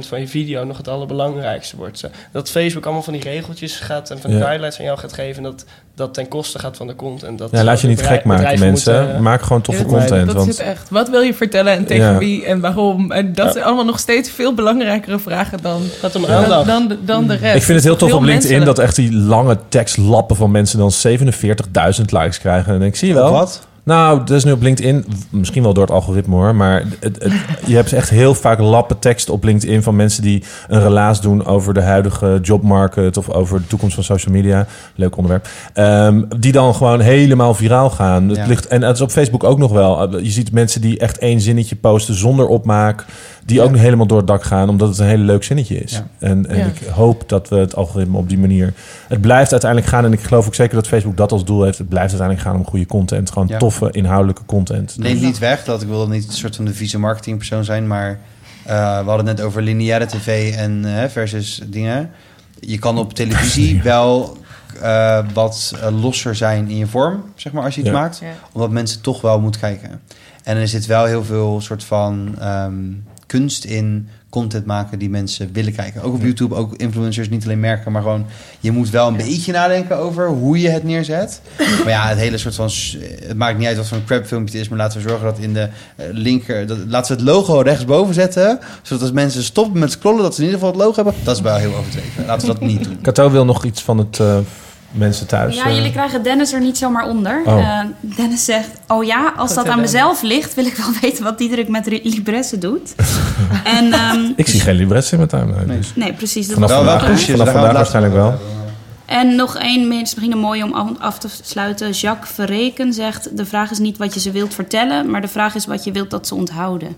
van je video nog het allerbelangrijkste wordt. Dat Facebook allemaal van die regeltjes gaat en van die Ja. guidelines aan jou gaat geven, dat dat ten koste gaat van de content. Dat Ja, laat je niet bedrijf- gek maken, mensen. moeten, eh, Maak gewoon toffe Ja, content. dat want is het echt. Wat wil je vertellen en tegen Ja. wie en waarom? En dat zijn allemaal nog steeds veel belangrijkere vragen dan, gaat om dan, dan, de, dan de rest. ik vind het heel tof op LinkedIn menselijk. dat echt die lange tekstlappen van mensen dan 47.000 likes krijgen. En dan denk ik, zie je wel. Wat? Nou, dat is nu op LinkedIn, misschien wel door het algoritme hoor, maar het, het- je hebt echt heel vaak lappen tekst op LinkedIn van mensen die een relaas doen over de huidige jobmarket of over de toekomst van social media. Leuk onderwerp. Ehm, die dan gewoon helemaal viraal gaan. Het ligt, en het is op Facebook ook nog wel. Je ziet mensen die echt één zinnetje posten zonder opmaak, die ook helemaal door het dak gaan, omdat het een hele leuk zinnetje is. Ja. En, en Ja. ik hoop dat we het algoritme op die manier. Het blijft uiteindelijk gaan, en ik geloof ook zeker dat Facebook dat als doel heeft. Het blijft uiteindelijk gaan om goede content. Gewoon Ja. toffe, inhoudelijke content. Neemt niet weg dat ik wil niet een soort van de vieze marketingpersoon zijn, maar eh, we hadden het net over lineaire tv en eh, versus dingen. Je kan op televisie [LAUGHS] wel eh, wat losser zijn in je vorm, zeg maar, als je iets Ja. maakt, Ja. omdat mensen toch wel moeten kijken. En er zit wel heel veel soort van ehm, kunst in content maken die mensen willen kijken. Ook op YouTube, ook influencers, niet alleen merken, maar gewoon je moet wel een beetje nadenken over hoe je het neerzet. Maar ja, het hele soort van het maakt niet uit wat voor een crap filmpje het is, maar laten we zorgen dat in de eh, linker dat, laten we het logo rechtsboven zetten, zodat als mensen stoppen met scrollen dat ze in ieder geval het logo hebben. Dat is wel heel overdreven. Laten we dat niet doen. Kato wil nog iets van het, eh, mensen thuis. Ja, eh, jullie krijgen Dennis er niet zomaar onder. Oh. Eh, Dennis zegt, oh ja, als dat aan Dennis. mezelf ligt... wil ik wel [LAUGHS] weten wat Diederik met Ri- Libresse doet. [LAUGHS] en, ehm, Ik zie geen Libresse in mijn tuin. nee, dus. precies. Dat Vanaf Wel, wel vandaag, vanaf vandaag waarschijnlijk wel. En nog één, misschien een mooie om af- af te sluiten. Jacques Verreken zegt... de vraag is niet wat je ze wilt vertellen... maar de vraag is wat je wilt dat ze onthouden.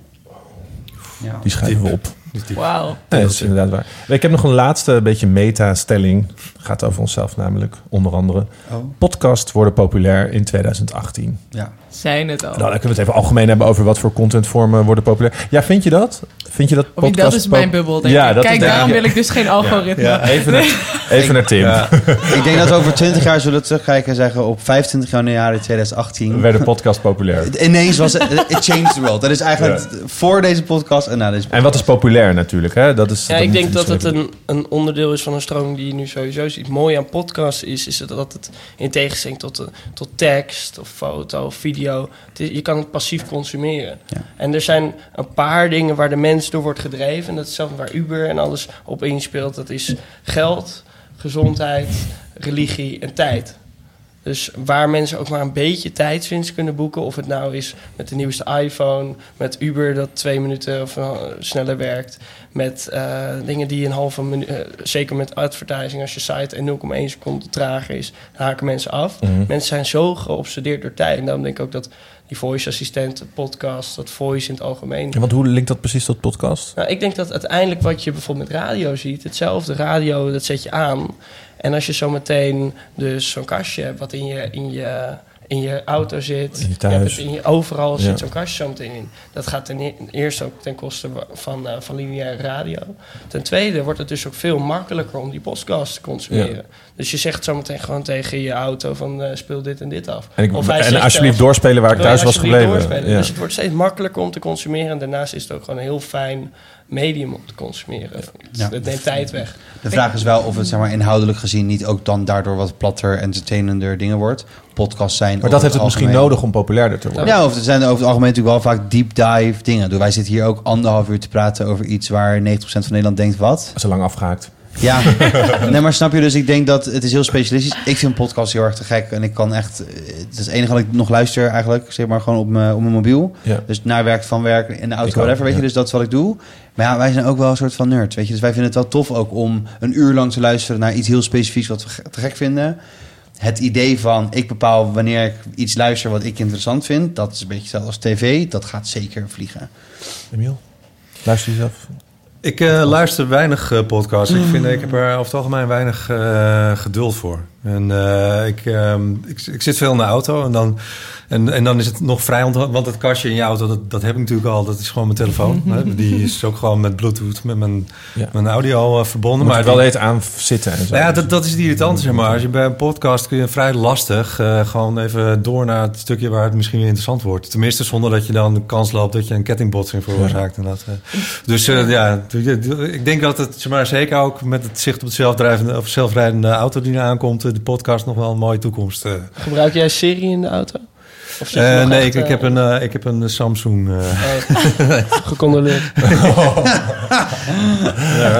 Ja. Die schrijven we op. Wauw. Nee, dat is inderdaad waar. Ik heb nog een laatste beetje meta-stelling. Gaat over onszelf namelijk, onder andere. Oh, Podcasts worden populair in 2018. ja. Zijn het al. Nou, dan kunnen we het even algemeen hebben over wat voor contentvormen worden populair. Ja, vind je dat? Vind je dat Of niet, dat is mijn bubbel, denk Ja, ik. dat Kijk, is daarom wil ik dus geen algoritme. Ja, even, naar, [LAUGHS] even naar Tim. Ja. [LAUGHS] Ik denk dat we over 20 jaar zullen terugkijken en zeggen... op 25 januari 2018... Werden podcast populair. [LAUGHS] Ineens was het... It changed the world. Dat is eigenlijk voor deze podcast en na deze podcast. En wat is populair natuurlijk, hè? Dat is, Ja, ik denk dat het een, een onderdeel is van een stroming die je nu sowieso ziet. Mooi aan podcasts is, is dat het in tegenstelling tot, de- tot tekst of foto of video... Is- je kan het passief consumeren. Ja. En er zijn een paar dingen waar de mens door wordt gedreven. En dat is zelf waar Uber en alles op inspeelt. Dat is geld, gezondheid, religie en tijd. Dus waar mensen ook maar een beetje tijdswinst kunnen boeken. Of het nou is met de nieuwste iPhone, met Uber dat twee minuten of eh, sneller werkt. Met eh, dingen die een halve minuut, eh, zeker met advertising, als je site en 0,1 seconde trager is, haken mensen af. Mhm. Mensen zijn zo geobsedeerd door tijd. En daarom denk ik ook dat die voice assistent, podcast, dat voice in het algemeen. Ja, want hoe linkt dat precies tot podcast? Nou, ik denk dat uiteindelijk wat je bijvoorbeeld met radio ziet, hetzelfde radio, dat zet je aan. En als je zometeen dus zo'n kastje hebt wat in je, in je, in je auto zit, In je thuis. hebt het in je, overal Ja. zit zo'n kastje zo meteen in. Dat gaat ten e- eerste ook ten koste van, eh, van lineaire radio. Ten tweede wordt het dus ook veel makkelijker om die podcast te consumeren. Dus je zegt zometeen gewoon tegen je auto van eh, speel dit en dit af. En, ik, Of en zegt alsjeblieft doorspelen waar ik thuis was gebleven. Ja. Dus het wordt steeds makkelijker om te consumeren. En daarnaast is het ook gewoon heel fijn medium om te consumeren. Ja. Het neemt tijd weg. De vraag is wel of het zeg maar, inhoudelijk gezien niet ook dan daardoor wat platter, entertainender dingen wordt. Podcasts zijn. Maar dat heeft het misschien nodig om populairder te worden. Ja, of er zijn over het algemeen natuurlijk wel vaak deep dive dingen. Wij zitten hier ook anderhalf uur te praten over iets waar 90% van Nederland denkt wat. Zo lang afgehaakt. Ja, [LAUGHS] nee, maar snap je? Dus ik denk dat het is heel specialistisch. Ik vind podcasts heel erg te gek en ik kan echt. Het is het enige wat ik nog luister eigenlijk, zeg maar gewoon op mijn, op mijn mobiel. Ja. Dus naar werk, van werk, in de auto, Ik ook, whatever, weet ja. je. Dus dat is wat ik doe. Maar ja, wij zijn ook wel een soort van nerds, weet je. Dus wij vinden het wel tof ook om een uur lang te luisteren naar iets heel specifieks wat we te gek vinden. Het idee van ik bepaal wanneer ik iets luister wat ik interessant vind, dat is een beetje hetzelfde als tv. Dat gaat zeker vliegen. Emiel, luister je zelf? Ik eh, luister weinig eh, podcasts. Ik, vind, ik heb er over het algemeen weinig eh, geduld voor. En eh, ik, ehm, ik, ik zit veel in de auto en dan, en, en dan is het nog vrij... ont- Want het kastje in je auto, dat, dat heb ik natuurlijk al. Dat is gewoon mijn telefoon. hè. Die is ook gewoon met bluetooth, met mijn, Ja. mijn audio eh, verbonden. Maar maar wel die- even aan zitten en zo. nou ja, dat, dat is het irritante, zeg maar. Als je bij een podcast kun je vrij lastig eh, gewoon even door naar het stukje waar het misschien weer interessant wordt. Tenminste, zonder dat je dan de kans loopt dat je een kettingbotsing veroorzaakt. En dat, eh. Dus eh, ja, ik denk dat het, zeg maar, zeker ook met het zicht op het zelfdrijvende of zelfrijdende auto die eraan komt, eh, de podcast nog wel een mooie toekomst. eh. Gebruik jij Siri in de auto? Of zeg je Eh, nee, echt, ik, ik, heb een, eh, ik heb een Samsung. eh. oh, [LAUGHS] gecondoleerd. [LAUGHS]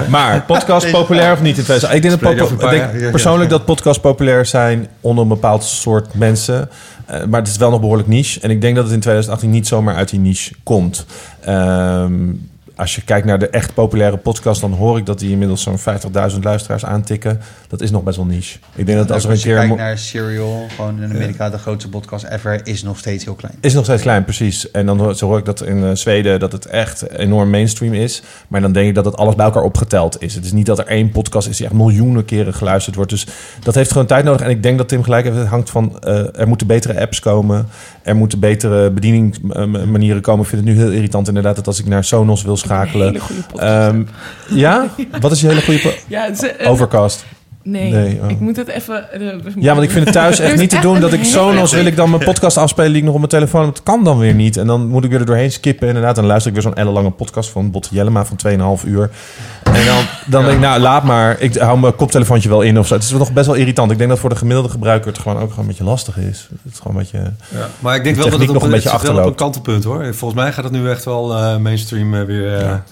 Maar podcast populair of niet in 2000? Ik denk, Spreek ik ja, ja. persoonlijk dat podcasts populair zijn onder een bepaald soort mensen. Eh, maar het is wel nog behoorlijk niche. En ik denk dat het in 2018 niet zomaar uit die niche komt. Ehm, als je kijkt naar de echt populaire podcast, dan hoor ik dat die inmiddels zo'n 50.000 luisteraars aantikken. Dat is nog best wel niche. Ik denk dat als er een Als je keer. kijkt naar Serial, gewoon in Amerika de grootste podcast ever, is nog steeds heel klein. Is nog steeds klein, precies. En dan hoor, zo hoor ik dat in eh, Zweden dat het echt enorm mainstream is. Maar dan denk ik dat het alles bij elkaar opgeteld is. Het is niet dat er één podcast is die echt miljoenen keren geluisterd wordt. Dus dat heeft gewoon tijd nodig. En ik denk dat Tim gelijk heeft. Het hangt van, eh, er moeten betere apps komen. Er moeten betere bedieningsmanieren komen. Ik vind het nu heel irritant inderdaad dat als ik naar Sonos wil schakelen. Hele goede podcast. Ehm, ja? [LAUGHS] Wat is je hele goede ja, het is, eh, Overcast? Nee, Nee, oh. ik moet het even... eh, Ja, want ik vind het thuis echt [LAUGHS] niet te doen dat ik Sonos wil ik dan mijn podcast afspelen die ik nog op mijn telefoon heb. Dat kan dan weer niet. En dan moet ik weer er doorheen skippen inderdaad. En dan luister ik weer zo'n ellenlange podcast van Botte Jellema van 2,5 uur. En dan, dan denk ik, nou laat maar. Ik hou mijn koptelefoontje wel in of zo. Het is nog best wel irritant. Ik denk dat voor de gemiddelde gebruiker het gewoon ook gewoon een beetje lastig is. Het is gewoon een beetje... Ja, maar ik denk De wel dat het nog op, een het beetje wel op een achterloopt. kantelpunt hoor. Volgens mij gaat het nu echt wel eh, mainstream eh, weer. eh, Ja.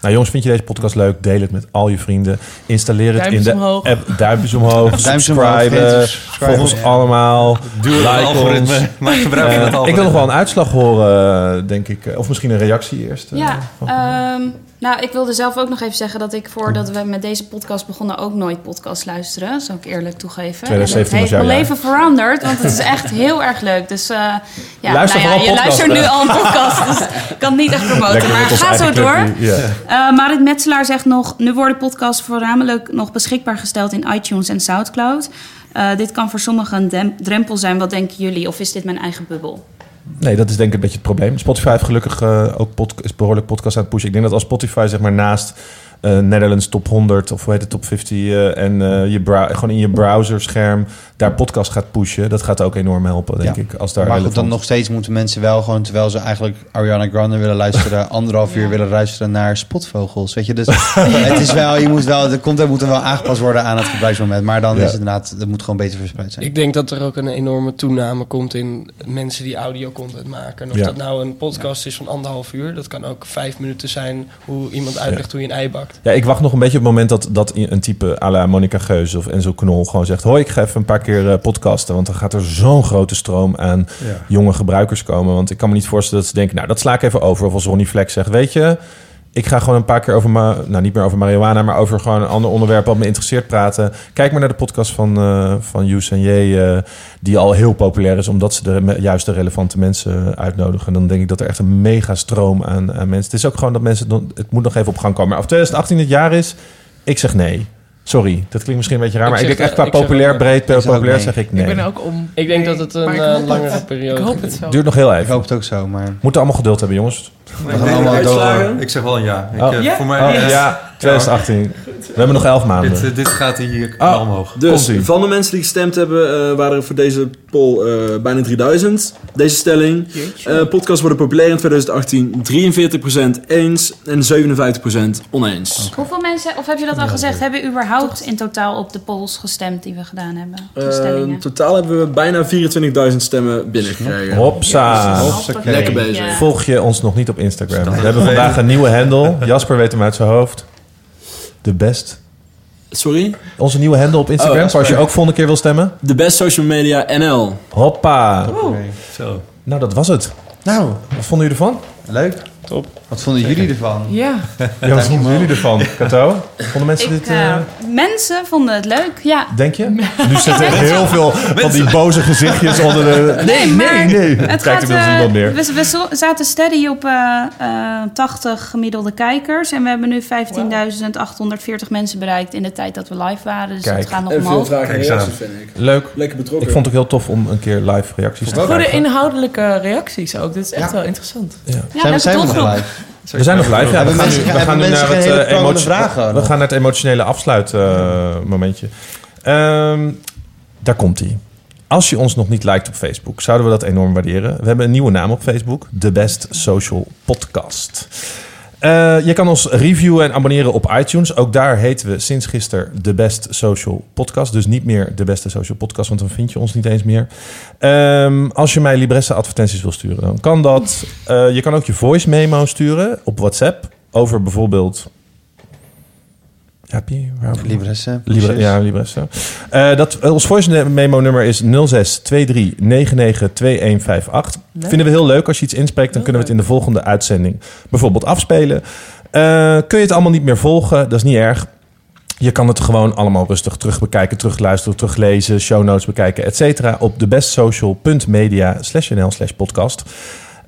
Nou jongens, vind je deze podcast leuk? Deel het met al je vrienden. Installeer het Duimpjes in de omhoog. app. Duimpjes omhoog. [LAUGHS] Subscriben. Volg ons Ja. allemaal. Duur het Like algoritme. ons. [LAUGHS] Maak gebruik van Eh, het algoritme. ik wil nog wel een uitslag horen, eh, denk ik. Of misschien een reactie eerst. eh, Ja, van- ehm, nou, ik wilde zelf ook nog even zeggen dat ik voordat we met deze podcast begonnen ook nooit podcast luisteren. Zou ik eerlijk toegeven. 2017 en was het heeft mijn leven veranderd, want het is echt heel erg leuk. Dus eh, ja, Luister nou ja, je luistert nu al een podcast, dus ik kan het niet echt promoten. Lekker maar ga zo door. Ja. Eh, Marit Metselaar zegt nog... nu worden podcasts voornamelijk nog beschikbaar gesteld in iTunes en Soundcloud. Eh, dit kan voor sommigen een drempel zijn. Wat denken jullie? Of is dit mijn eigen bubbel? Nee, dat is denk ik een beetje het probleem. Spotify heeft gelukkig eh, ook is behoorlijk podcast aan het pushen. Ik denk dat als Spotify zeg maar naast eh Netherlands top 100 of hoe heet het top 50 eh, en eh, je gewoon in je browserscherm daar podcast gaat pushen, dat gaat ook enorm helpen, denk Ja. ik. Als daar maar goed, dan nog steeds moeten mensen wel gewoon... terwijl ze eigenlijk Ariana Grande willen luisteren... [LAUGHS] anderhalf uur willen luisteren naar spotvogels. Weet je, dus [LAUGHS] het is wel... Je moet wel de content moet er wel aangepast worden aan het gebruiksmoment. Maar dan Ja. is het inderdaad... Het moet gewoon beter verspreid zijn. Ik denk dat er ook een enorme toename komt in mensen die audio-content maken. En of Ja. dat nou een podcast is van anderhalf uur, dat kan ook vijf minuten zijn hoe iemand uitlegt hoe je een ei bakt. Ja, ik wacht nog een beetje op het moment dat, dat een type à la Monica Geuze of Enzo Knol gewoon zegt... hoi, ik ga even een paar keer eh, podcasten. Want dan gaat er zo'n grote stroom aan Ja. jonge gebruikers komen. Want ik kan me niet voorstellen dat ze denken... nou, dat sla ik even over. Of als Ronnie Flex zegt, weet je... ik ga gewoon een paar keer over... Nou, niet meer over marihuana... maar over gewoon een ander onderwerp wat me interesseert praten. Kijk maar naar de podcast van, eh van en J... eh, die al heel populair is... omdat ze de me- juist de relevante mensen uitnodigen. En dan denk ik dat er echt een mega stroom aan, aan mensen... Het is ook gewoon dat mensen... het moet nog even op gang komen. Maar of 2018 het jaar is... Ik zeg nee. Sorry, dat klinkt misschien een beetje raar, Ik maar ik denk echt qua ik zeg populair, breed, populair nee. zeg ik nee. Ik ben ook om. Ik denk dat het een ik eh, hoop langere het. periode Ik hoop het zo. Duurt nog heel Ik even. hoop het ook zo, maar... Moeten allemaal geduld hebben, jongens. We gaan allemaal door. Ik zeg wel een ja. Ik, Oh. eh, Ja? Voor mij, Oh, ja, 2018. We hebben nog elf maanden. dit, eh, dit gaat hier Oh. omhoog. Dus van de mensen die gestemd hebben, eh, waren er voor deze poll eh, bijna 3000. Deze stelling. eh podcasts worden populair in 2018. 43% eens en 57% oneens. Hoeveel mensen, of heb je dat al gezegd... hebben überhaupt in totaal op de polls gestemd die we gedaan hebben? In totaal hebben we bijna 24.000 stemmen binnengekregen. Hopsa. Lekker bezig. Ja. Volg je ons nog niet op Instagram? We hebben vandaag een nieuwe handle. Jasper weet hem uit zijn hoofd. De best. Sorry? Onze nieuwe handle op Instagram. Oh, voor als je ook volgende keer wil stemmen. De best social media NL. Hoppa. Zo. Nou, dat was het. Nou, Wat vonden jullie ervan? leuk. Top. Wat vonden jullie ervan? Ja, [LAUGHS] Ja, wat vonden jullie ervan? Kato? Vonden mensen Ik, dit... eh, eh, mensen vonden het leuk, ja. Denk je? [LAUGHS] Nu zitten heel veel van die boze gezichtjes [LAUGHS] onder de... Nee, nee, maar nee. Het kijkt inmiddels eh, niemand meer. we, zaten steady op eh, eh, 80 gemiddelde kijkers. En we hebben nu 15.840 mensen bereikt in de tijd dat we live waren. Dus Kijk. dat gaat nog En veel vragen reacties, vind ik. Leuk. Lekker betrokken. Ik vond het ook heel tof om een keer live reacties te goede krijgen. inhoudelijke reacties ook. Dit is echt Ja. wel interessant. Ja. Ja, zijn we, zijn we. Live? We zijn nog live, ja. We gaan, nu, we hebben gaan nu mensen naar het, eh, prangende emotio- vragen we gaan naar het emotionele afsluitmomentje. Ehm daar komt hij. Als je ons nog niet liked op Facebook, zouden we dat enorm waarderen. We hebben een nieuwe naam op Facebook. The Best Social Podcast. Eh, je kan ons reviewen en abonneren op iTunes. Ook daar heten we sinds gisteren The Best Social Podcast. Dus niet meer De Beste Social Podcast, want dan vind je ons niet eens meer. Ehm, als je mij Libresse advertenties wil sturen, dan kan dat. Eh, je kan ook je voice memo sturen op WhatsApp over bijvoorbeeld... Happy? Libresse. Libre, ja, Libresse. Eh dat, ons voice memo nummer is 0623992158. Vinden we heel leuk. Als je iets inspreekt, dan kunnen we het in de volgende uitzending bijvoorbeeld afspelen. Eh, kun je het allemaal niet meer volgen? Dat is niet erg. Je kan het gewoon allemaal rustig terugbekijken, terugluisteren, teruglezen, show notes bekijken, et cetera. Op thebestsocial.media slash nl slash podcast.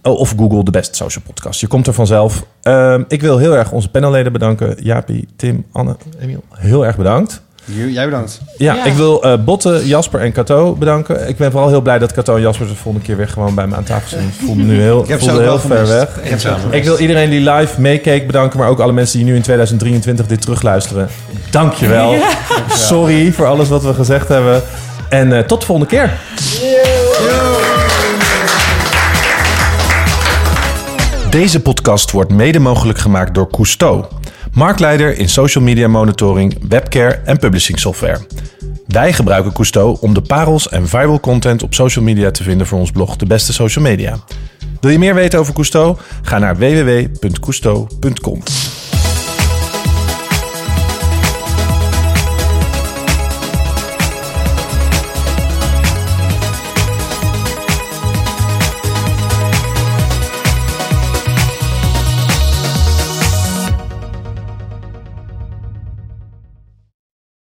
Oh, Of Google de Best Social Podcast. Je komt er vanzelf. Ehm, ik wil heel erg onze panelleden bedanken. Jaapie, Tim, Anne, Emiel. Heel erg bedankt. Jij bedankt. Ja, Ja. ik wil eh, Botte, Jasper en Cato bedanken. Ik ben vooral heel blij dat Cato en Jasper de volgende keer weer gewoon bij me aan tafel zitten. Ik voelde me nu heel, Ik heb voelde heel wel ver gemist. weg. Ik heb gemist. Ik wil iedereen die live meekeek bedanken, maar ook alle mensen die nu in 2023 dit terugluisteren. Dankjewel. [LAUGHS] Sorry voor alles wat we gezegd hebben. En eh, tot de volgende keer. Deze podcast wordt mede mogelijk gemaakt door Cousteau, marktleider in social media monitoring, webcare en publishing software. Wij gebruiken Cousteau om de parels en viral content op social media te vinden voor ons blog De Beste Social Media. Wil je meer weten over Cousteau? Ga naar www.cousteau.com.